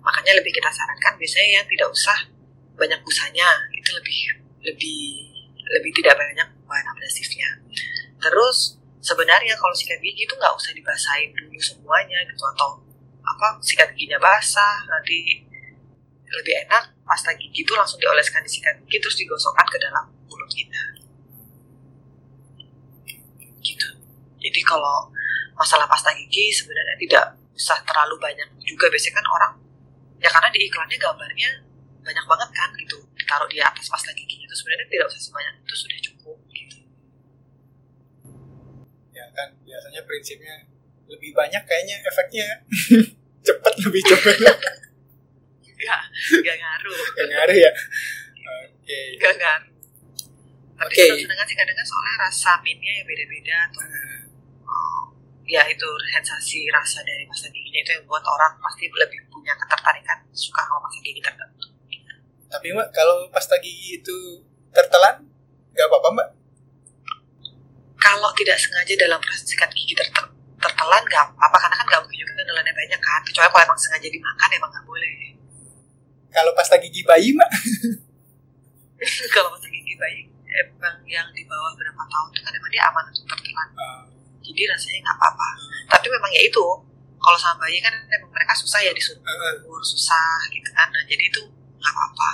Makanya lebih kita sarankan biasanya yang tidak usah banyak busanya itu lebih lebih lebih tidak banyak bahan abrasifnya. Terus sebenarnya kalau sikat gigi itu nggak usah dibasahin dulu semuanya gitu atau apa sikat giginya basah nanti lebih enak pasta gigi itu langsung dioleskan di sikat gigi terus digosokkan ke dalam mulut kita. Gitu. Jadi kalau masalah pasta gigi sebenarnya tidak usah terlalu banyak juga biasanya kan orang ya karena di iklannya gambarnya banyak banget kan gitu ditaruh di atas pasta giginya itu sebenarnya tidak usah sebanyak itu sudah cukup gitu ya kan biasanya prinsipnya lebih banyak kayaknya efeknya cepet lebih cepet Enggak, enggak ngaruh. Nggak ngaruh ya. Oke. Enggak ngaruh. Tapi okay. sedangkan sih kadang soalnya rasa minnya yang beda-beda atau oh, ya itu sensasi rasa dari pasta giginya itu yang buat orang pasti lebih punya ketertarikan suka sama pasta gigi tertentu. Tapi mbak kalau pasta gigi itu tertelan nggak apa-apa mbak? Kalau tidak sengaja dalam proses sikat gigi ter- tertelan nggak apa karena kan nggak mungkin juga nelannya banyak kan. Kecuali kalau emang sengaja dimakan emang nggak boleh. Kalau pasta gigi bayi mak, kalau masa gigi bayi emang yang di bawah berapa tahun itu kan emang dia aman untuk tertelan jadi rasanya nggak apa-apa. Tapi memang ya itu kalau sama bayi kan emang mereka susah ya disuruh umur susah gitu kan. Nah, jadi itu nggak apa-apa.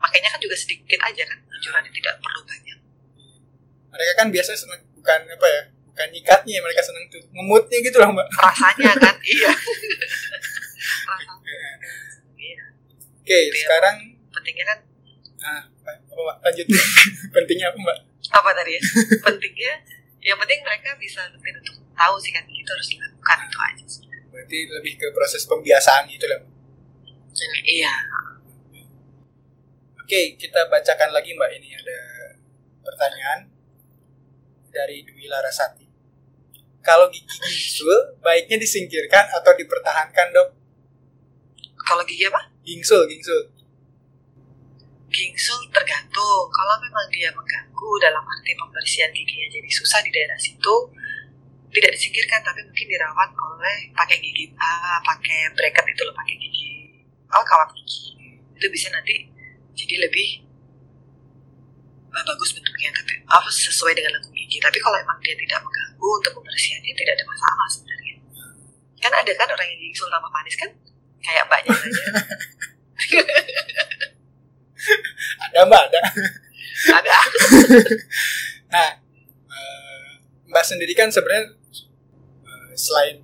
Makanya kan juga sedikit aja kan anjurannya tidak perlu banyak. Mereka kan biasanya seneng bukan apa ya, bukan nyikatnya mereka seneng tuh ngemutnya gitu loh mbak. rasanya kan iya. Rasanya iya. Oke, Iya. sekarang pentingnya kan ah, apa mbak? Lanjut. Pentingnya apa mbak? apa tadi ya? Pentingnya yang penting mereka bisa rutin untuk tahu sih kan itu harus dilakukan itu aja sih Berarti lebih ke proses pembiasaan gitu lah. Iya Oke, kita bacakan lagi mbak ini ada pertanyaan dari Dwi Larasati. Kalau gigi gingsul, baiknya disingkirkan atau dipertahankan dok? kalau gigi apa Gingsul, gingsul. Gingsul tergantung. Kalau memang dia mengganggu dalam arti pembersihan giginya jadi susah di daerah situ tidak disingkirkan tapi mungkin dirawat oleh pakai gigi ah, pakai bracket itu loh pakai gigi oh kawat gigi. Itu bisa nanti jadi lebih ah, bagus bentuknya tapi apa sesuai dengan lengkung gigi. Tapi kalau emang dia tidak mengganggu untuk pembersihannya tidak ada masalah sebenarnya. Kan ada kan orang yang gingsul tambah manis kan? Kayak mbaknya aja Ada mbak, ada. ada Nah, eh, mbak sendiri kan sebenarnya eh, selain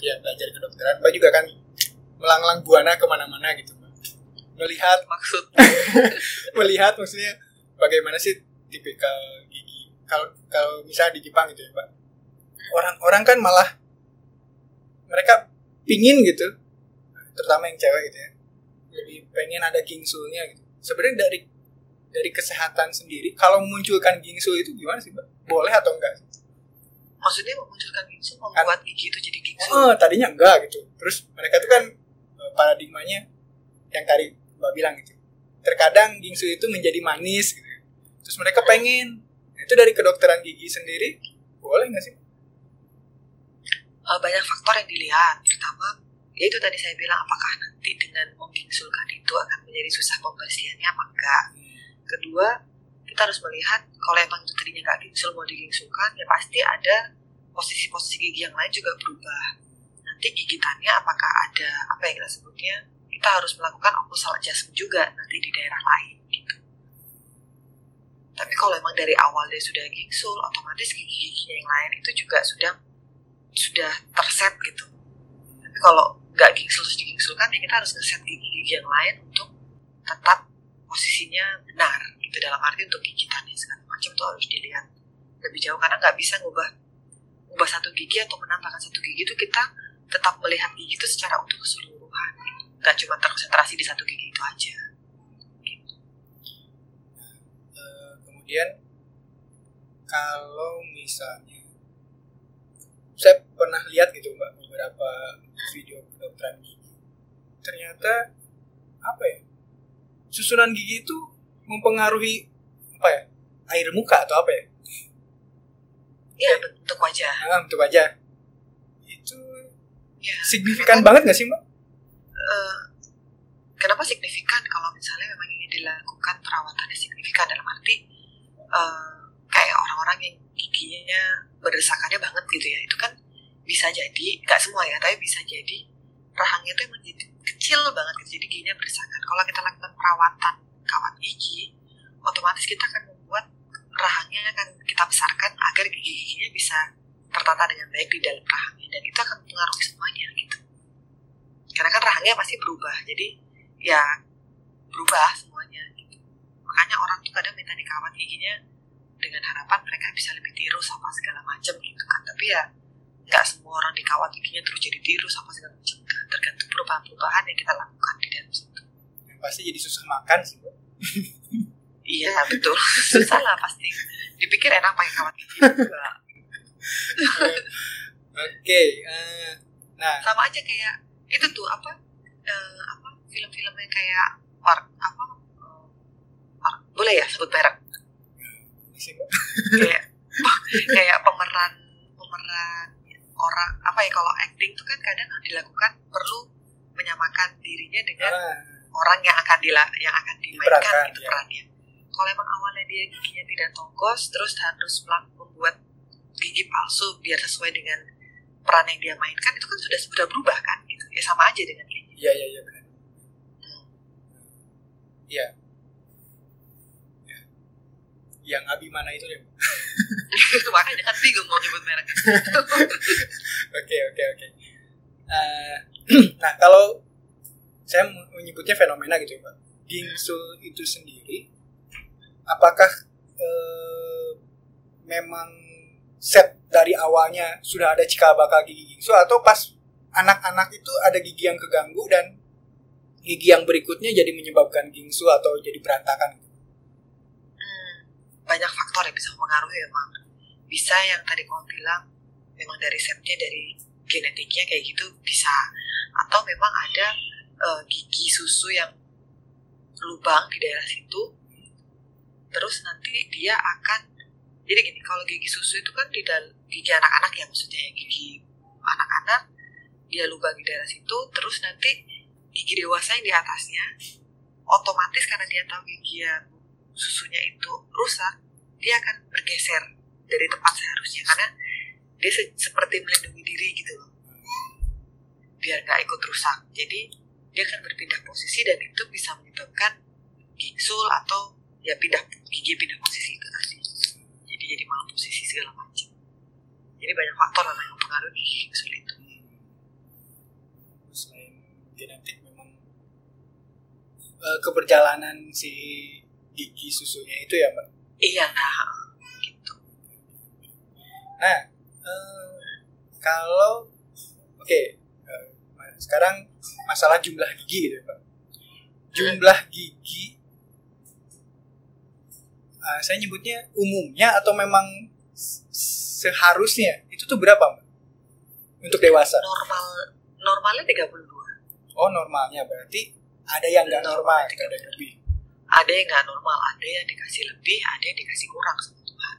dia belajar kedokteran, mbak juga kan melanglang buana ke mana-mana gitu mbak. Melihat maksud melihat maksudnya bagaimana sih tipikal gigi kalau kalau misalnya di Jepang gitu ya pak orang-orang kan malah mereka pingin gitu terutama yang cewek gitu ya lebih pengen ada gingsulnya gitu. Sebenarnya dari dari kesehatan sendiri kalau memunculkan gingsul itu gimana sih pak boleh atau enggak maksudnya memunculkan gingsul membuat gigi itu jadi gingsul? Oh tadinya enggak gitu. Terus mereka tuh kan eh, paradigmanya yang tadi mbak bilang gitu. Terkadang gingsul itu menjadi manis gitu. Terus mereka pengen. Nah, itu dari kedokteran gigi sendiri boleh nggak sih? Eh, banyak faktor yang dilihat. Pertama ya itu tadi saya bilang apakah nanti dengan menggingsulkan itu akan menjadi susah pembersihannya apa enggak? Kedua kita harus melihat kalau emang itu tadinya nggak gingsul mau digingsulkan ya pasti ada posisi-posisi gigi yang lain juga berubah. Nanti gigitannya apakah ada apa yang kita sebutnya kita harus melakukan occlusal adjustment juga nanti di daerah lain gitu. Tapi kalau emang dari awal dia sudah gingsul otomatis gigi-giginya yang lain itu juga sudah sudah terset gitu. Tapi kalau nggak gingsul digingsulkan ya kita harus ngeset gigi-gigi yang lain untuk tetap posisinya benar. Gitu dalam arti untuk gigitannya segala macam tuh harus dilihat lebih jauh. Karena nggak bisa ngubah ngubah satu gigi atau menambahkan satu gigi itu kita tetap melihat gigi itu secara utuh keseluruhan gitu. nggak cuma terkonsentrasi di satu gigi itu aja. Eh, kemudian kalau misalnya saya pernah lihat gitu mbak beberapa video kedokteran gigi. Ternyata apa ya susunan gigi itu mempengaruhi apa ya air muka atau apa ya? Iya bentuk wajah. Ah, untuk aja itu ya. signifikan banget nggak sih mbak? Eh, kenapa signifikan? Kalau misalnya memang ingin dilakukan perawatannya signifikan dalam arti eh, kayak orang-orang yang giginya berdesakannya banget gitu ya. Itu kan bisa jadi nggak semua ya tapi bisa jadi rahangnya tuh emang jadi kecil banget gitu jadi giginya berdesakan. Kalau kita lakukan perawatan kawat gigi otomatis kita akan membuat rahangnya akan kita besarkan agar gigi-giginya bisa tertata dengan baik di dalam rahangnya dan itu akan mempengaruhi semuanya gitu. Karena kan rahangnya pasti berubah jadi ya berubah semuanya gitu. makanya orang tuh kadang minta dikawat giginya dengan harapan mereka bisa lebih tirus apa segala macam gitu kan. Tapi ya nggak semua orang dikawat giginya terus jadi tirus apa segala macam kan. Tergantung perubahan-perubahan yang kita lakukan di dalam situ. Yang pasti jadi susah makan sih mbak iya betul. Susah lah pasti. Dipikir enak pakai kawat gigi oke eh, nah. Sama aja kayak itu tuh apa eh, apa film-filmnya kayak war apa eh, war- boleh ya sebut merek sih kayak kayak pemeran pemeran orang apa ya kalau acting tuh kan kadang dilakukan perlu menyamakan dirinya dengan Ah, orang yang akan dila yang akan dimainkan gitu ya. perannya. Kalau emang awalnya dia giginya tidak tongkos, terus harus membuat gigi palsu biar sesuai dengan peran yang dia mainkan, itu kan sudah sudah berubah kan? Gitu. Ya sama aja dengan kayak gitu. iya iya iya benar. Iya. Ya. Yang Abimana itu ya. Makanya kan bingung mau nyebut merek. Oke oke oke. Eh, nah kalau saya menyebutnya fenomena gitu ya Pak. Gingsul itu sendiri, apakah eh, memang set dari awalnya sudah ada cikal bakal gigi gingsul atau pas anak-anak itu ada gigi yang keganggu dan gigi yang berikutnya jadi menyebabkan gingsul atau jadi berantakan? Banyak faktor yang bisa mempengaruhi emang. Bisa yang tadi kamu bilang memang dari setnya dari genetiknya kayak gitu bisa atau memang ada eh, gigi susu yang lubang di daerah situ terus nanti dia akan jadi gini kalau gigi susu itu kan di dal gigi anak-anak ya maksudnya ya, gigi anak-anak dia lubang di daerah situ terus nanti gigi dewasa yang di atasnya otomatis karena dia tahu gigi yang susunya itu rusak dia akan bergeser dari tempat seharusnya. Karena dia se- seperti melindungi diri gitu loh. Biar nggak ikut rusak. Jadi dia akan berpindah posisi dan itu bisa menyebabkan gingsul atau ya pindah gigi pindah posisi itu tadi. Jadi jadi malah posisi segala macam. Jadi banyak faktor lah yang mempengaruhi gigi gingsul itu. Selain genetik memang eh, keberjalanan si gigi susunya itu ya Mbak? iya nah, gitu Nah, eh, kalau oke, eh, sekarang masalah jumlah gigi gitu ya, Pak. Jumlah gigi, eh, saya nyebutnya umumnya atau memang seharusnya itu tuh berapa, Mbak? Untuk dewasa? normal normalnya 32 Oh, normalnya berarti ada yang nggak normal, ada yang lebih. Ada yang nggak normal ada yang dikasih lebih ada yang dikasih kurang sama Tuhan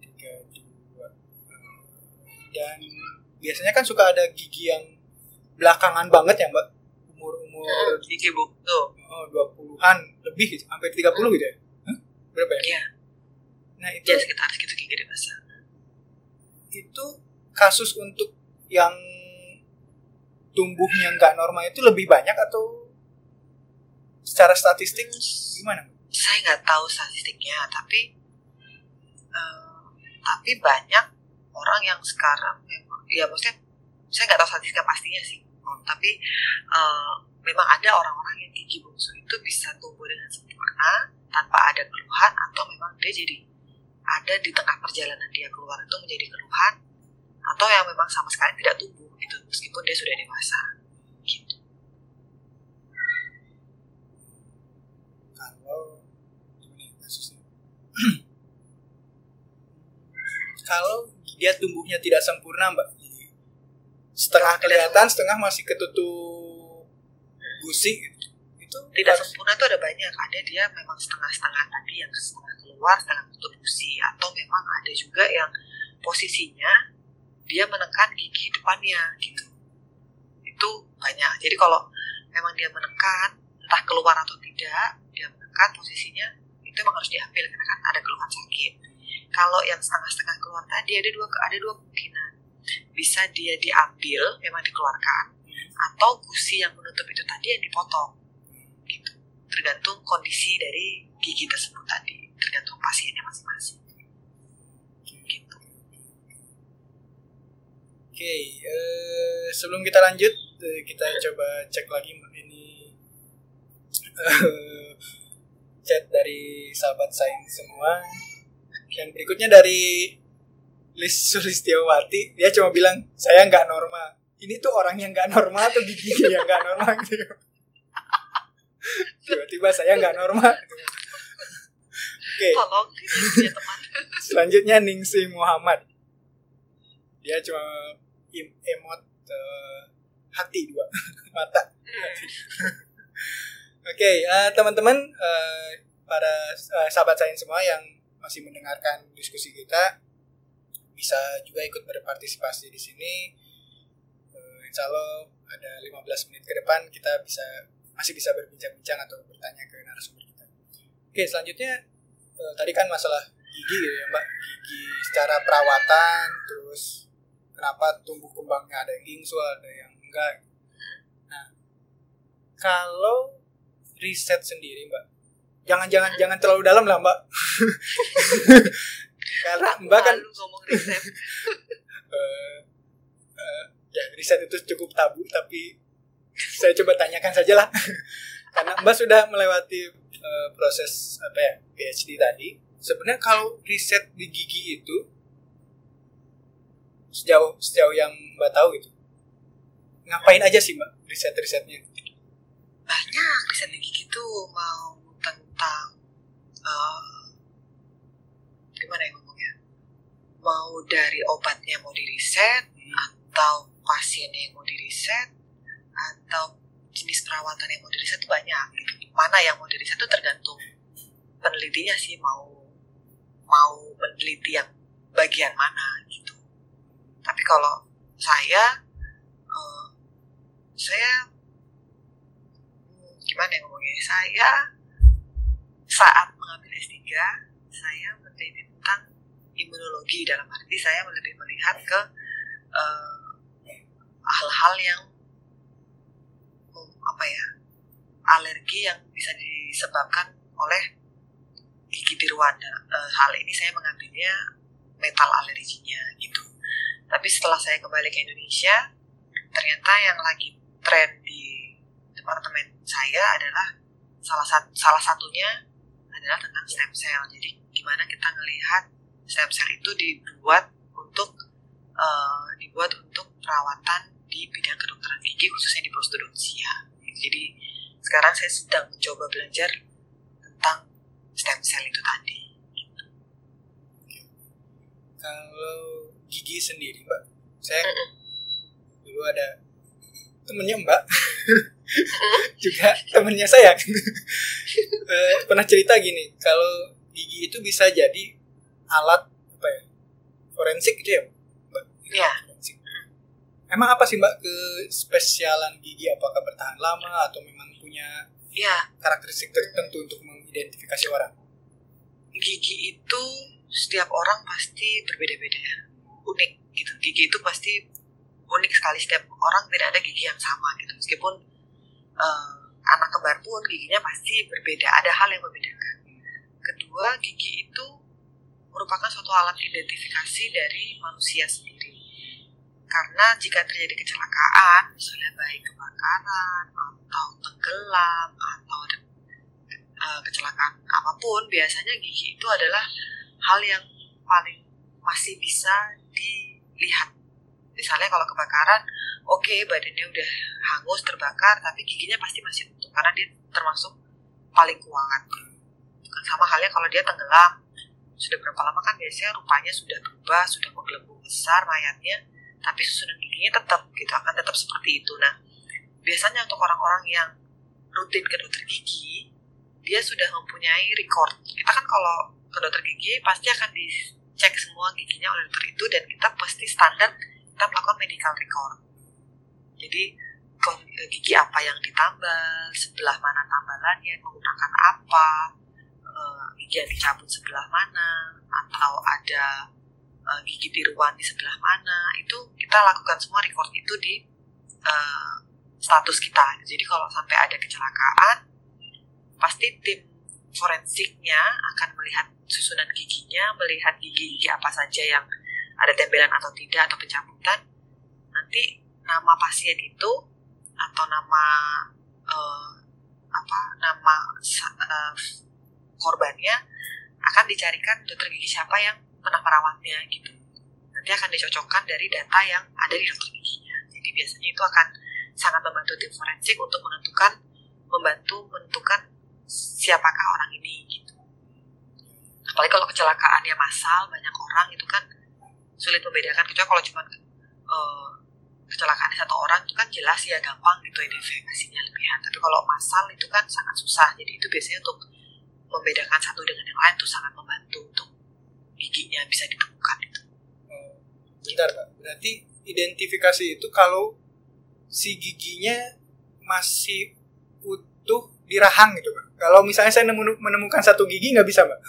Tiga, tiga, dua. Dan biasanya kan suka ada gigi yang belakangan banget ya, Mbak. Umur-umur gigi buktu oh, 20-an lebih gitu, hampir 30 gitu ya. Hah? Berapa ya? Iya. Nah, itu ya sekitar segitu gigi dewasa itu kasus untuk yang tumbuhnya nggak normal itu lebih banyak atau secara statistik gimana? Saya nggak tahu statistiknya tapi eh, tapi banyak orang yang sekarang memang ya maksudnya saya nggak tahu statistiknya pastinya sih Oh, tapi eh, memang ada orang-orang yang gigi bungsu itu bisa tumbuh dengan sempurna tanpa ada keluhan atau memang dia jadi ada di tengah perjalanan dia keluar itu menjadi keluhan atau yang memang sama sekali tidak tumbuh gitu meskipun dia sudah dewasa gitu kalau gimana ya kasusnya. Kalau dia tumbuhnya tidak sempurna mbak Jadi, setengah kelihatan setengah masih ketutup gusi gitu. itu tidak harus- sempurna itu ada banyak. Ada dia memang setengah-setengah tadi yang setengah keluar setengah tutup gusi atau memang ada juga yang posisinya dia menekan gigi depannya gitu. Itu banyak. Jadi kalau memang dia menekan entah keluar atau tidak dia menekan posisinya itu memang harus diambil karena kan ada keluhan sakit. Kalau yang setengah-setengah keluar tadi ada dua ada dua kemungkinan. Bisa dia diambil memang dikeluarkan atau gusi yang menutup itu tadi yang dipotong. Gitu. Tergantung kondisi dari gigi tersebut tadi. Tergantung pasiennya masing-masing. Gitu. Oke, eh, sebelum kita lanjut, eh, kita coba cek lagi ini eh, chat dari sahabat sains semua. Dan berikutnya dari Lis Sulistiawati, dia cuma bilang saya nggak normal. Ini tuh orang yang nggak normal atau gigi yang nggak normal gitu. Tiba-tiba saya nggak normal. gitu. Oke. tolong teman Selanjutnya Ningsi Muhammad. Dia cuma emot eh, hati dua mata. Oke, eh, teman-teman, eh, para eh, sahabat sains semua yang masih mendengarkan diskusi kita bisa juga ikut berpartisipasi di sini. Uh, insya Allah ada 15 menit ke depan kita bisa masih bisa berbincang-bincang atau bertanya ke narasumber kita. Oke, selanjutnya uh, tadi kan masalah gigi gitu ya Mbak, gigi secara perawatan, terus kenapa tumbuh kembangnya ada yang gingsul, ada yang enggak. Nah, kalau riset sendiri Mbak, jangan-jangan jangan terlalu dalam lah Mbak. Karena Mbak kan ngomong riset. uh, uh, ya riset itu cukup tabu tapi saya coba tanyakan saja lah. Karena Mbak sudah melewati uh, proses apa ya PhD tadi. Sebenarnya kalau riset di gigi itu sejauh sejauh yang Mbak tahu gitu, ngapain aja sih Mbak riset-risetnya? Banyak riset di gigi itu mau tentang uh, gimana ya ngomongnya mau dari obatnya mau diriset hmm. atau pasiennya yang mau diriset atau jenis perawatan yang mau diriset itu banyak gitu. mana yang mau diriset itu tergantung penelitinya sih mau mau meneliti yang bagian mana gitu tapi kalau saya uh, saya gimana ya ngomongnya saya saat mengambil S3 saya meneliti tentang imunologi dalam arti saya lebih melihat ke hal-hal uh, yang um, apa ya alergi yang bisa disebabkan oleh gigi tiruan. Uh, hal ini saya mengambilnya metal alerginya gitu. Tapi setelah saya kembali ke Indonesia, ternyata yang lagi tren di departemen saya adalah salah satu salah satunya adalah tentang stem cell. Jadi gimana kita melihat stem cell itu dibuat untuk uh, dibuat untuk perawatan di bidang kedokteran gigi khususnya di prostodontia. Jadi sekarang saya sedang mencoba belajar tentang stem cell itu tadi. Kalau gigi sendiri, Mbak, saya mm -mm. dulu ada temennya Mbak, juga temennya saya. Eh, pernah cerita gini, kalau gigi itu bisa jadi alat apa ya forensik gitu ya mbak? Ya forensik. emang apa sih mbak ke spesialan gigi? Apakah bertahan lama atau memang punya ya karakteristik tertentu untuk mengidentifikasi orang? Gigi itu setiap orang pasti berbeda-beda unik gitu. Gigi itu pasti unik sekali setiap orang tidak ada gigi yang sama gitu meskipun uh, anak kembar pun giginya pasti berbeda ada hal yang membedakan Kedua, gigi itu merupakan suatu alat identifikasi dari manusia sendiri. Karena jika terjadi kecelakaan, misalnya baik kebakaran atau tenggelam atau uh, kecelakaan apa pun, biasanya gigi itu adalah hal yang paling masih bisa dilihat. Misalnya kalau kebakaran, oke okay, badannya udah hangus, terbakar, tapi giginya pasti masih utuh karena dia termasuk paling kuat. Sama halnya kalau dia tenggelam. Sudah berapa lama kan biasanya rupanya sudah berubah sudah menggelembung besar mayatnya tapi susunan giginya tetap gitu akan tetap seperti itu. Nah biasanya untuk orang-orang yang rutin ke dokter gigi dia sudah mempunyai record. Kita kan kalau ke dokter gigi pasti akan dicek semua giginya oleh dokter itu dan kita pasti standar kita melakukan medical record. Jadi gigi apa yang ditambal sebelah mana tambalannya menggunakan apa uh, gigi yang dicabut sebelah mana atau ada uh, gigi tiruan di sebelah mana itu kita lakukan semua record itu di uh, status kita. Jadi kalau sampai ada kecelakaan pasti tim forensiknya akan melihat susunan giginya melihat gigi-gigi apa saja yang ada tembelan atau tidak atau pencabutan nanti nama pasien itu atau nama uh, apa nama uh, korbannya akan dicarikan dokter gigi siapa yang pernah merawatnya gitu. Nanti akan dicocokkan dari data yang ada di dokter giginya. Jadi biasanya itu akan sangat membantu tim forensik untuk menentukan membantu menentukan siapakah orang ini gitu. Apalagi kalau kecelakaannya massal banyak orang itu kan sulit membedakan kecuali kalau cuma uh, kecelakaan satu orang itu kan jelas ya gampang gitu identifikasinya lebihan. Tapi kalau massal itu kan sangat susah. Jadi itu biasanya untuk membedakan satu dengan yang lain tuh sangat membantu untuk giginya bisa ditemukan itu. Oh, bentar pak. Berarti identifikasi itu kalau si giginya masih utuh di rahang gitu pak? Kalau misalnya saya nemu- menemukan satu gigi nggak bisa pak?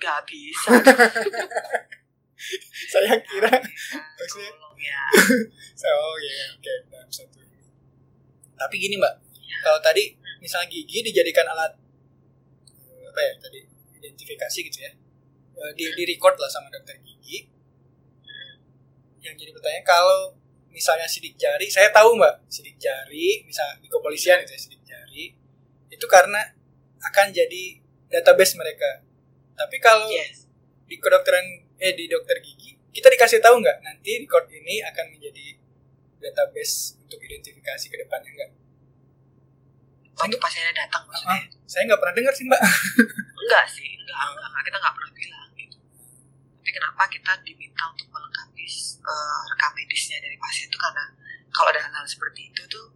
Nggak bisa. saya kira. Maksudnya- ya. oh iya oke dalam satu tapi gini mbak kalau tadi misalnya gigi dijadikan alat eh, apa ya tadi identifikasi gitu ya Eh, di di record lah sama dokter gigi yang jadi pertanyaan kalau misalnya sidik jari saya tahu mbak sidik jari misal di kepolisian itu ya sidik jari itu karena akan jadi database mereka tapi kalau Yes. di kedokteran eh di dokter gigi kita dikasih tahu nggak nanti record ini akan menjadi database untuk identifikasi ke depannya enggak Waktu pasiennya datang maksudnya. saya nggak pernah dengar sih mbak Enggak sih, enggak, enggak, enggak. kita enggak pernah bilang gitu. Tapi kenapa kita diminta untuk melengkapi eh, rekam medisnya dari pasien itu karena kalau ada hal-hal seperti itu tuh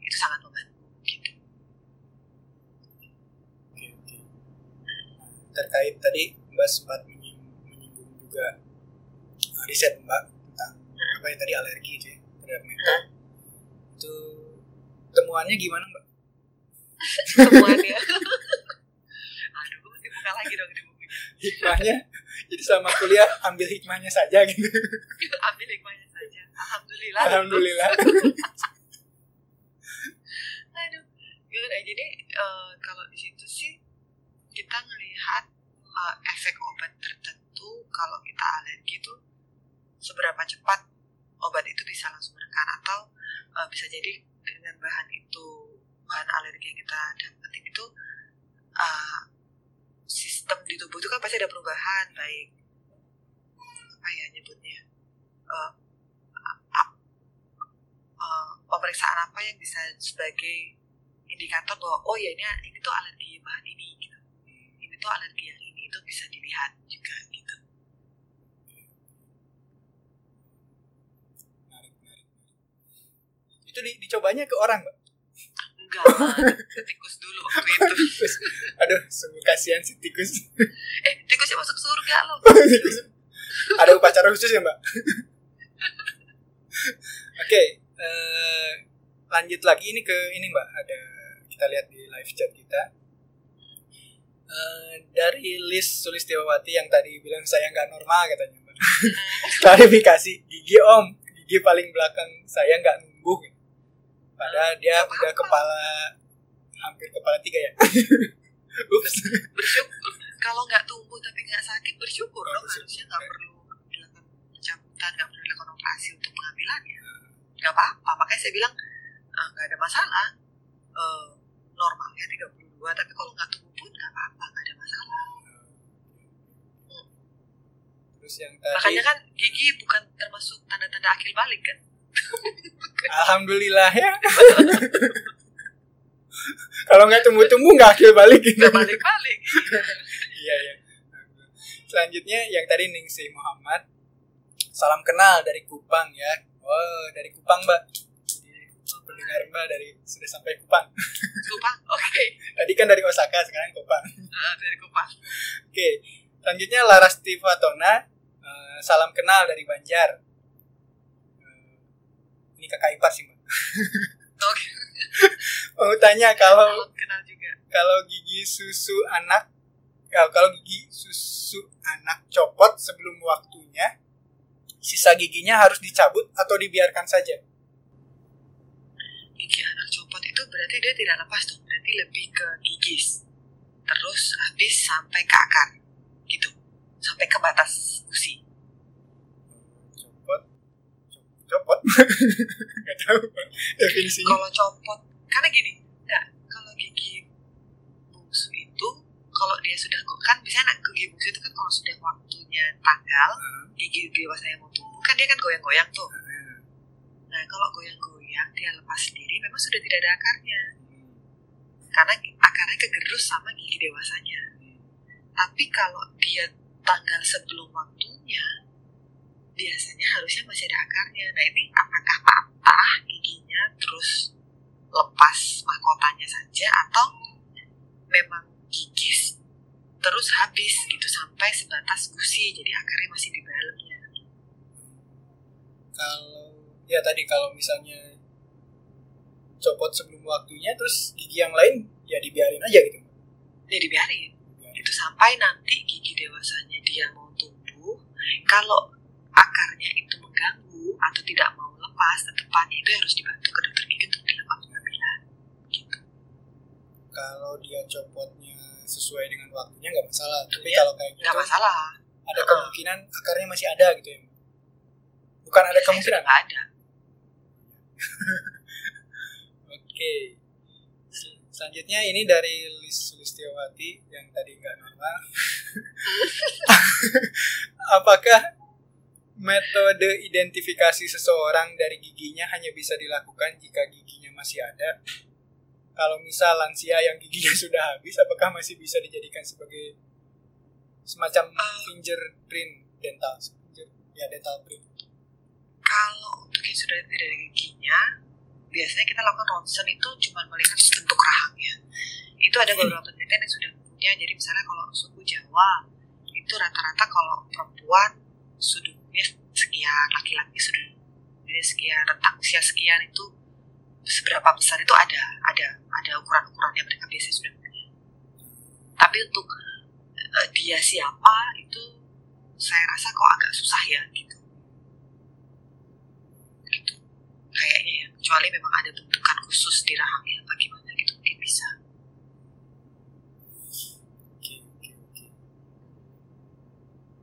itu sangat membantu gitu. Oke, oke. terkait tadi mbak sempat juga uh, riset mbak tentang apa yang tadi alergi itu ya terhadap mental itu temuannya gimana mbak Semuanya. Aduh, gue mesti buka lagi dong di bukunya. hikmahnya jadi selama kuliah ambil hikmahnya saja gitu Ambil hikmahnya saja. Alhamdulillah. alhamdulillah Aduh. Jadi eh, kalau di situ sih kita ngelihat eh, efek obat tertentu kalau kita alergi itu seberapa cepat obat itu bisa langsung menekan atau eh, bisa jadi dengan bahan itu bahan alergi yang kita dapetin itu eh, sistem di tubuh itu kan pasti ada perubahan baik apa ya nyebutnya eh, pemeriksaan apa yang bisa sebagai indikator bahwa oh ya ini ini tuh alergi bahan ini gitu. Ini tuh alergi yang itu bisa dilihat juga gitu. Menarik menarik itu di- dicobanya ke orang mbak? Enggak ke tikus dulu waktu itu. Aduh sungguh kasihan si tikus. Eh tikusnya masuk surga loh. Tikus. ada upacara khusus ya mbak? Oke eh, lanjut lagi ini ke ini mbak. Ada kita lihat di live chat kita Eh, dari list Sulistiawati yang tadi bilang saya nggak normal katanya. Klarifikasi gigi om. Gigi paling belakang saya nggak numbuh. Padahal dia Nggak udah kepala hampir kepala tiga ya. Ups. Bersyukur. Kalau nggak tumbuh tapi nggak sakit bersyukur Oh, dong. harusnya nggak perlu dilakukan pencabutan nggak perlu dilakukan operasi untuk pengambilannya nggak apa-apa. Makanya saya bilang "Ah, nggak ada masalah. Eh, normalnya 32 tapi kalau nggak tumbuh pun nggak apa-apa nggak ada masalah terus yang tadi makanya kan gigi bukan termasuk tanda-tanda akil balik kan Alhamdulillah ya. Kalau nggak tumbuh-tumbuh nggak akhir balik gitu. nggak balik-balik Iya ya. Selanjutnya yang tadi Ningsih Muhammad. Salam kenal dari Kupang ya. Oh dari Kupang mbak. Mbak dari sudah sampai Kupang. Kupang oke Tadi kan dari Osaka sekarang Kupang. Eh, dari Kupang Oke. Selanjutnya Laras Tifatona. Eh, salam kenal dari Banjar. Eh, ini kakak ipar sih mbak. oke Mau tanya kalau kenal juga kalau gigi susu anak ya, kalau gigi susu anak copot sebelum waktunya sisa giginya harus dicabut atau dibiarkan saja gigi anak copot itu berarti dia tidak lepas dong berarti lebih ke gigis terus habis sampai ke akar. Gitu. Sampai ke batas gusi copot. Copot? Nggak tahu definisinya. Kalau copot karena gini nggak kalau gigi bungsu itu kalau dia sudah kan biasanya anak gigi bungsu itu kan kalau sudah waktunya tanggal gigi dewasa yang mau tumbuh kan dia kan goyang-goyang tuh. Nah kalau goyang-goyang dia lepas sendiri memang sudah tidak ada akarnya. Karena akarnya kegerus sama gigi dewasanya. Tapi kalau dia tanggal sebelum waktunya biasanya harusnya masih ada akarnya. Nah ini apakah patah giginya terus lepas mahkotanya saja atau memang gigis terus habis gitu sampai sebatas gusi jadi akarnya masih di dalamnya? Kalau ya tadi kalau misalnya copot sebelum waktunya terus gigi yang lain ya dibiarin aja gitu. Ya dibiarin. Itu sampai nanti gigi dewasanya dia mau tumbuh kalau akarnya itu mengganggu atau tidak mau lepas tetepannya itu harus dibantu ke dokter gigi untuk dilakukan pengambilan gitu. Kalau dia copotnya sesuai dengan waktunya nggak masalah. Tapi Iya, kalau kayak gitu nggak masalah. ada Uh-uh. kemungkinan akarnya masih ada gitu ya. Bukan ada Biasanya kemungkinan? nggak ada Oke. Sel- Selanjutnya ini dari Lis Listiawati yang tadi nggak normal. Apakah metode identifikasi seseorang dari giginya hanya bisa dilakukan jika giginya masih ada? Kalau misal lansia yang giginya sudah habis, apakah masih bisa dijadikan sebagai semacam Eh. fingerprint dental? Finger- Ya dental print. kalau untuk yang sudah tidak ada giginya biasanya kita lakukan ronsen itu cuma melihat bentuk rahangnya. Itu ada beberapa penelitian yang sudah punya. Jadi misalnya kalau suku Jawa itu rata-rata kalau perempuan sudutnya sekian laki-laki sudutnya sekian rentang usia sekian itu seberapa besar itu ada ada ada ukuran-ukurannya mereka biasanya sudah punya. Tapi untuk eh, dia siapa itu saya rasa kok agak susah ya gitu. Gitu. Kayaknya ya kecuali memang ada bentukan khusus di rahangnya bagaimana gitu mungkin bisa Oke, oke, oke.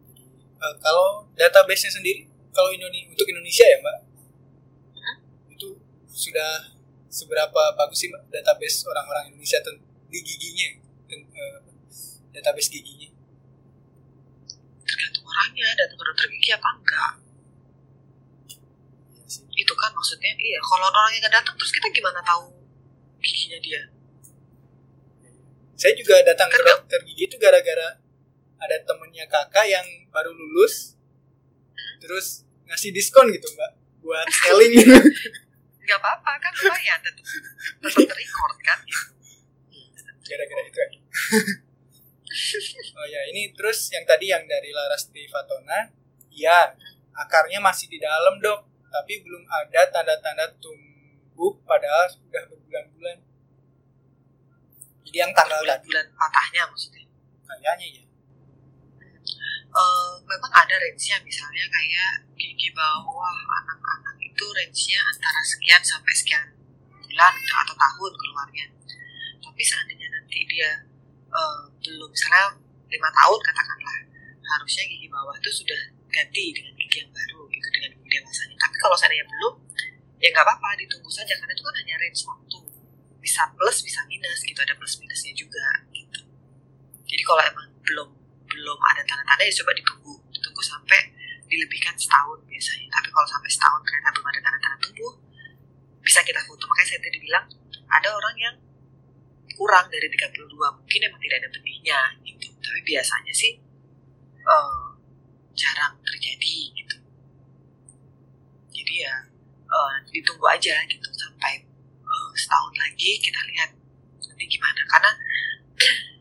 Jadi, eh, kalau database-nya sendiri, kalau Indone- untuk Indonesia ya, Mbak, itu sudah seberapa bagus sih, Mbak, database orang-orang Indonesia di giginya, ten- eh, database giginya? tergantung orangnya datang ke dokter gigi apa enggak. Itu kan maksudnya iya kalau orangnya nggak datang terus kita gimana tahu giginya dia Saya juga datang ke Kan nggak- dokter gigi itu gara-gara ada temennya kakak yang baru lulus, terus ngasih diskon gitu, Mbak, buat selling. nggak apa-apa kan lumayan tetap tetap terrecord kan gitu. gara-gara itu aja. oh ya ini terus yang tadi yang dari Laras di Fatona ya akarnya masih di dalam dok tapi belum ada tanda-tanda tumbuh padahal sudah berbulan-bulan. Jadi yang tanggal bulan-bulan patahnya maksudnya? Kayaknya ya Eh, memang ada range-nya misalnya kayak gigi bawah anak-anak itu range-nya antara sekian sampai sekian bulan gitu, atau tahun keluarnya. Tapi seandainya nanti dia eh, belum misalnya lima tahun katakanlah harusnya gigi bawah itu sudah ganti dengan gigi yang baru gitu dengan gigi dewasanya. Tapi kalau seandainya belum ya nggak apa-apa ditunggu saja. Karena itu kan hanya range waktu. Bisa plus bisa minus gitu. Ada plus minusnya juga gitu. Jadi kalau emang belum belum ada tanda-tanda ya coba ditunggu. Ditunggu sampai dilebihkan setahun biasanya. Tapi kalau sampai setahun ternyata belum ada tanda-tanda tumbuh bisa kita foto. Makanya saya tadi bilang ada orang yang kurang dari 32 mungkin emang tidak ada benihnya gitu. Tapi biasanya sih eh, jarang terjadi gitu jadi ya eh, ditunggu aja gitu sampai eh, setahun lagi kita lihat nanti gimana. Karena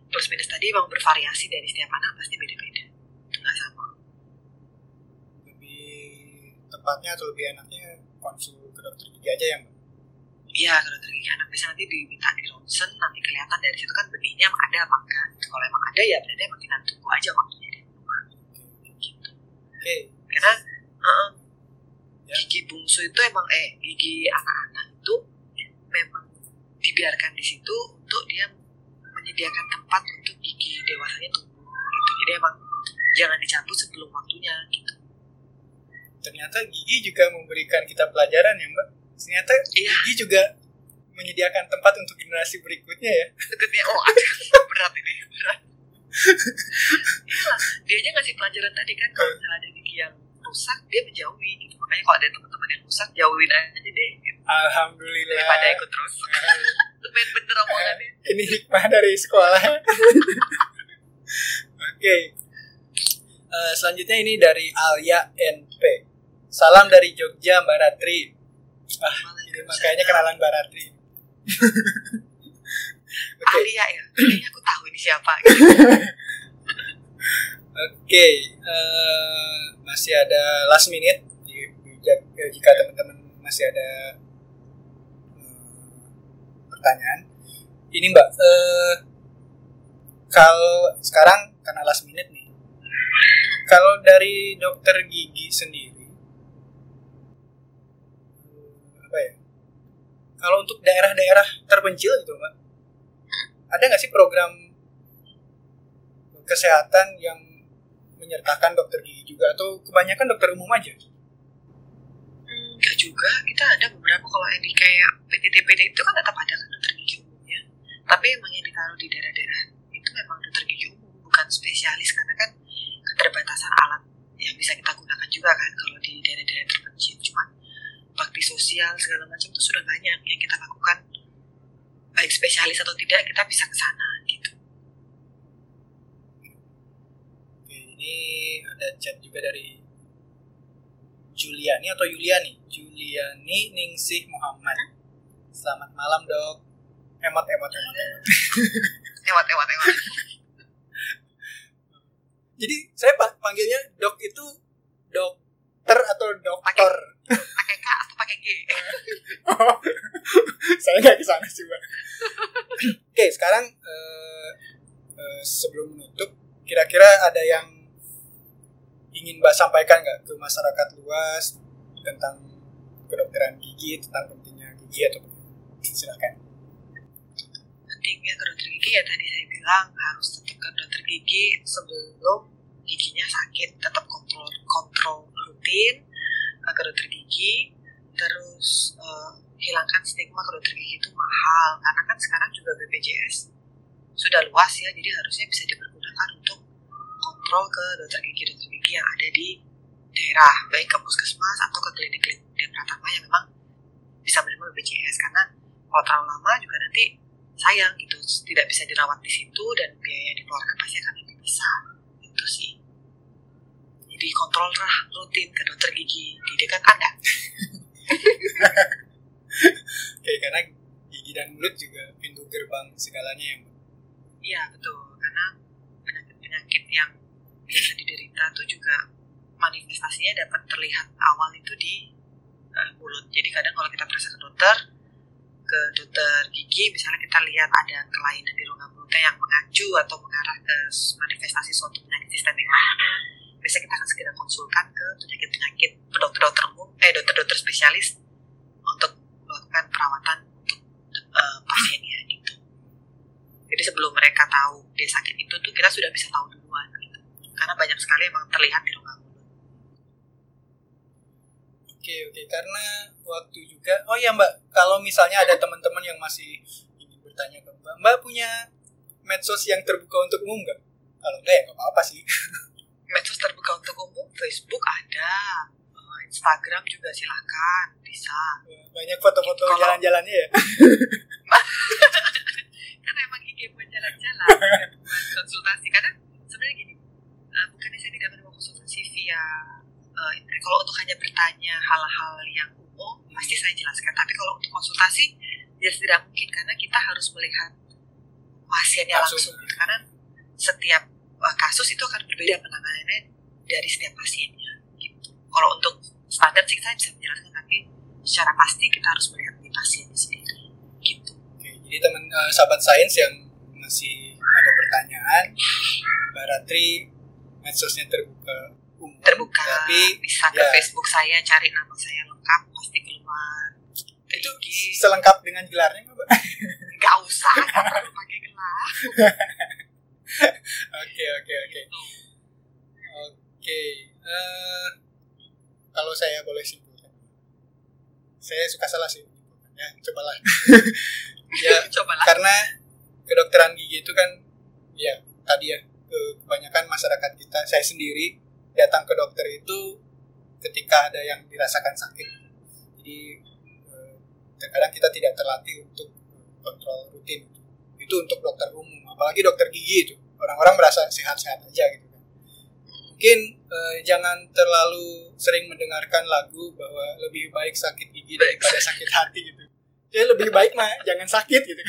plus minus tadi memang bervariasi dari setiap anak pasti beda-beda. Itu nggak sama. Lebih tepatnya atau lebih enaknya konsul ke dokter gigi aja ya mbak? Iya kalau dari gigi anak. Bisa nanti diminta di ronsen nanti kelihatan dari situ kan benihnya emang ada apa enggak. Kalau emang ada ya berarti emang tinggal tunggu aja waktunya di rumah. Gitu. Oke. Karena uh, Ya. gigi bungsu itu emang eh gigi anak-anak itu memang dibiarkan di situ untuk dia menyediakan tempat untuk gigi dewasanya tumbuh gitu. Jadi emang jangan dicabut sebelum waktunya gitu. Ternyata gigi juga memberikan kita pelajaran ya mbak. Ternyata Iya. gigi juga menyediakan tempat untuk generasi berikutnya ya. Deketnya, oh aduh, berat ini berat. Iya dia aja ngasih pelajaran tadi kan kalau misalnya ada gigi yang rusak dia menjauhi gitu. Makanya kalau ada teman-teman yang rusak jauhin aja deh gitu. alhamdulillah. Daripada ikut terus. Main bener omongannya. Ini hikmah dari sekolah. Oke. Eh, selanjutnya ini dari Alia NP salam dari Jogja Mbak Ratri. Ah ini makanya kenalan Mbak Ratri. Oke. Alia ya? Kayaknya aku tahu ini siapa gitu. Oke, eh, masih ada last minute. Di- di- Jika teman-teman masih ada eh, pertanyaan, ini Mbak, eh, kalau sekarang karena last minute nih, kalau dari dokter gigi sendiri, eh, apa ya? Kalau untuk daerah-daerah terpencil gitu Mbak, ada nggak sih program kesehatan yang menyertakan dokter gigi juga atau kebanyakan dokter umum aja? Hmm, Enggak juga, kita ada beberapa kalau yang kayak PTT-PT itu kan tetap ada kan dokter gigi umumnya. Tapi emang yang ditaruh di daerah-daerah itu memang dokter gigi umum, bukan spesialis karena kan keterbatasan alat yang bisa kita gunakan juga kan kalau di daerah-daerah terpencil. Cuma bakti sosial segala macam itu sudah banyak yang kita lakukan baik spesialis atau tidak kita bisa ke sana gitu. Oke, ini ada chat juga dari Juliani atau Yuliani? Juliani Ningsih Muhammad. Selamat malam dok. Emot, emot, emot, emot. Lewat lewat. Jadi saya pa- panggilnya dok itu dokter atau dokter. Pakai K atau pakai G? saya nggak ke sana sih, Mbak. Oke, sekarang eh, eh, sebelum menutup, kira-kira ada yang ingin Mbak sampaikan nggak ke masyarakat luas tentang kedokteran gigi, tentang pentingnya gigi atau silakan. pentingnya ke dokter gigi ya tadi saya bilang harus tetap ke dokter gigi sebelum giginya sakit. Tetap kontrol kontrol rutin uh, ke dokter gigi. Terus uh, hilangkan stigma ke dokter gigi itu mahal. Karena kan sekarang juga BPJS sudah luas ya jadi harusnya bisa dipergunakan untuk kontrol ke dokter gigi dokter gigi yang ada di daerah baik ke puskesmas atau ke klinik-klinik pratama yang memang bisa menerima BPJS karena kalau terlalu lama juga nanti sayang gitu tidak bisa dirawat di situ dan biaya yang dikeluarkan pasti akan lebih besar. Itu sih. Jadi kontrol lah rutin ke dokter gigi. Di dekat anda. Oke, karena gigi dan mulut juga pintu gerbang segalanya ya, iya betul. Karena penyakit penyakit yang biasa diderita tuh juga manifestasinya dapat terlihat awal itu di eh, mulut. Jadi kadang kalau kita periksa ke dokter ke dokter gigi misalnya kita lihat ada kelainan di rongga mulutnya yang mengacu atau mengarah ke manifestasi suatu penyakit sistemik lainnya biasanya kita akan segera konsultan ke penyakit-penyakit dokter-dokter umum eh dokter-dokter spesialis untuk melakukan perawatan untuk eh, pasiennya gitu. Jadi sebelum mereka tahu dia sakit itu tuh kita sudah bisa tahu duluan karena banyak sekali emang terlihat di mulut Oke, oke. Karena waktu juga. Oh ya, Mbak. Kalau misalnya ada teman-teman yang masih ingin bertanya ke Mbak, Mbak punya medsos yang terbuka untuk umum nggak? Kalau enggak ya nggak apa-apa sih. medsos terbuka untuk umum Facebook ada eh, Instagram juga silakan bisa Banyak foto-foto Kalau- jalan-jalannya ya. kan emang IG buat jalan-jalan bukan buat konsultasi karena sebenarnya gini eh, bukannya saya tidak menerima konsultasi via eh, internet. Kalau untuk hanya bertanya hal-hal yang umum pasti saya jelaskan. Tapi kalau untuk konsultasi jelas tidak mungkin. Karena kita harus melihat pasiennya Langsung. langsung, karena setiap eh, kasus itu akan berbeda penanganannya dari setiap pasiennya gitu. Kalau untuk standar sih saya bisa menjelaskan tapi secara pasti kita harus melihat di pasiennya sendiri gitu. Oke, jadi teman eh, sahabat sains yang masih ada pertanyaan, Mbak Ratri medsosnya terbuka umum. terbuka Tapi bisa ke ya. Facebook saya cari nama saya lengkap pasti keluar itu Gigi. selengkap dengan gelarnya nggak, Mbak? nggak usah nggak perlu pakai gelar Oke, oke, oke. Oke, eh, kalau saya boleh simpulkan, saya suka salah sih. Ya, cobalah. ya, cobalah karena kedokteran gigi itu kan, ya tadi ya, kebanyakan masyarakat kita, saya sendiri datang ke dokter itu ketika ada yang dirasakan sakit. Jadi eh, terkadang kita tidak terlatih untuk kontrol rutin. Itu untuk dokter umum, apalagi dokter gigi itu orang-orang merasa sehat-sehat aja gitu kan. Mungkin eh, jangan terlalu sering mendengarkan lagu bahwa lebih baik sakit gigi daripada sakit hati gitu. Ya lebih baik mah jangan sakit gitu.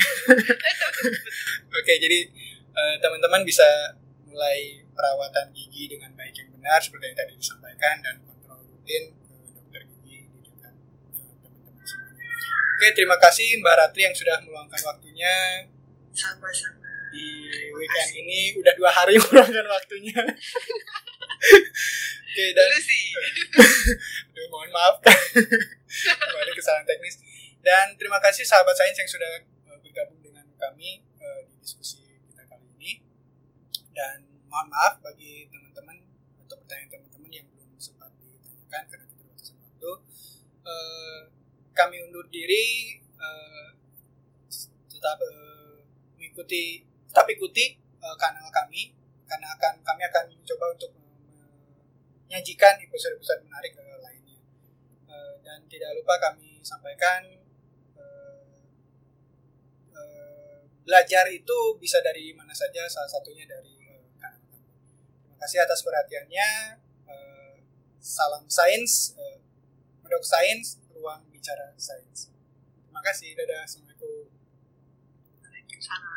Oke, jadi eh, teman-teman bisa mulai perawatan gigi dengan baik yang benar seperti yang tadi disampaikan dan kontrol rutin ke dokter gigi di dekat eh, teman-teman semuanya. Oke, terima kasih Mbak Ratri yang sudah meluangkan waktunya Sama-sama. di weekend ini udah dua hari meluangkan waktunya. Oke, dan sih. Aduh, mohon maaf Kalau ada kesalahan teknis. Dan terima kasih sahabat sains yang sudah eh, bergabung dengan kami eh, di diskusi kita kali ini. Dan mohon maaf bagi teman-teman atau pertanyaan teman-teman yang belum sempat ditanyakan karena keterbatasan waktu. Eh, kami undur diri eh, tetap eh, mengikuti tetap ikuti eh, kanal kami karena akan kami akan mencoba untuk menyajikan episode-episode menarik eh, lainnya. Eh, dan tidak lupa kami sampaikan belajar itu bisa dari mana saja, salah satunya dari eh, kanal kami. Terima kasih atas perhatiannya. Eh, salam sains, eh, Medok Sains, ruang bicara sains. Terima kasih, dadah, assalamualaikum. Waalaikumsalam.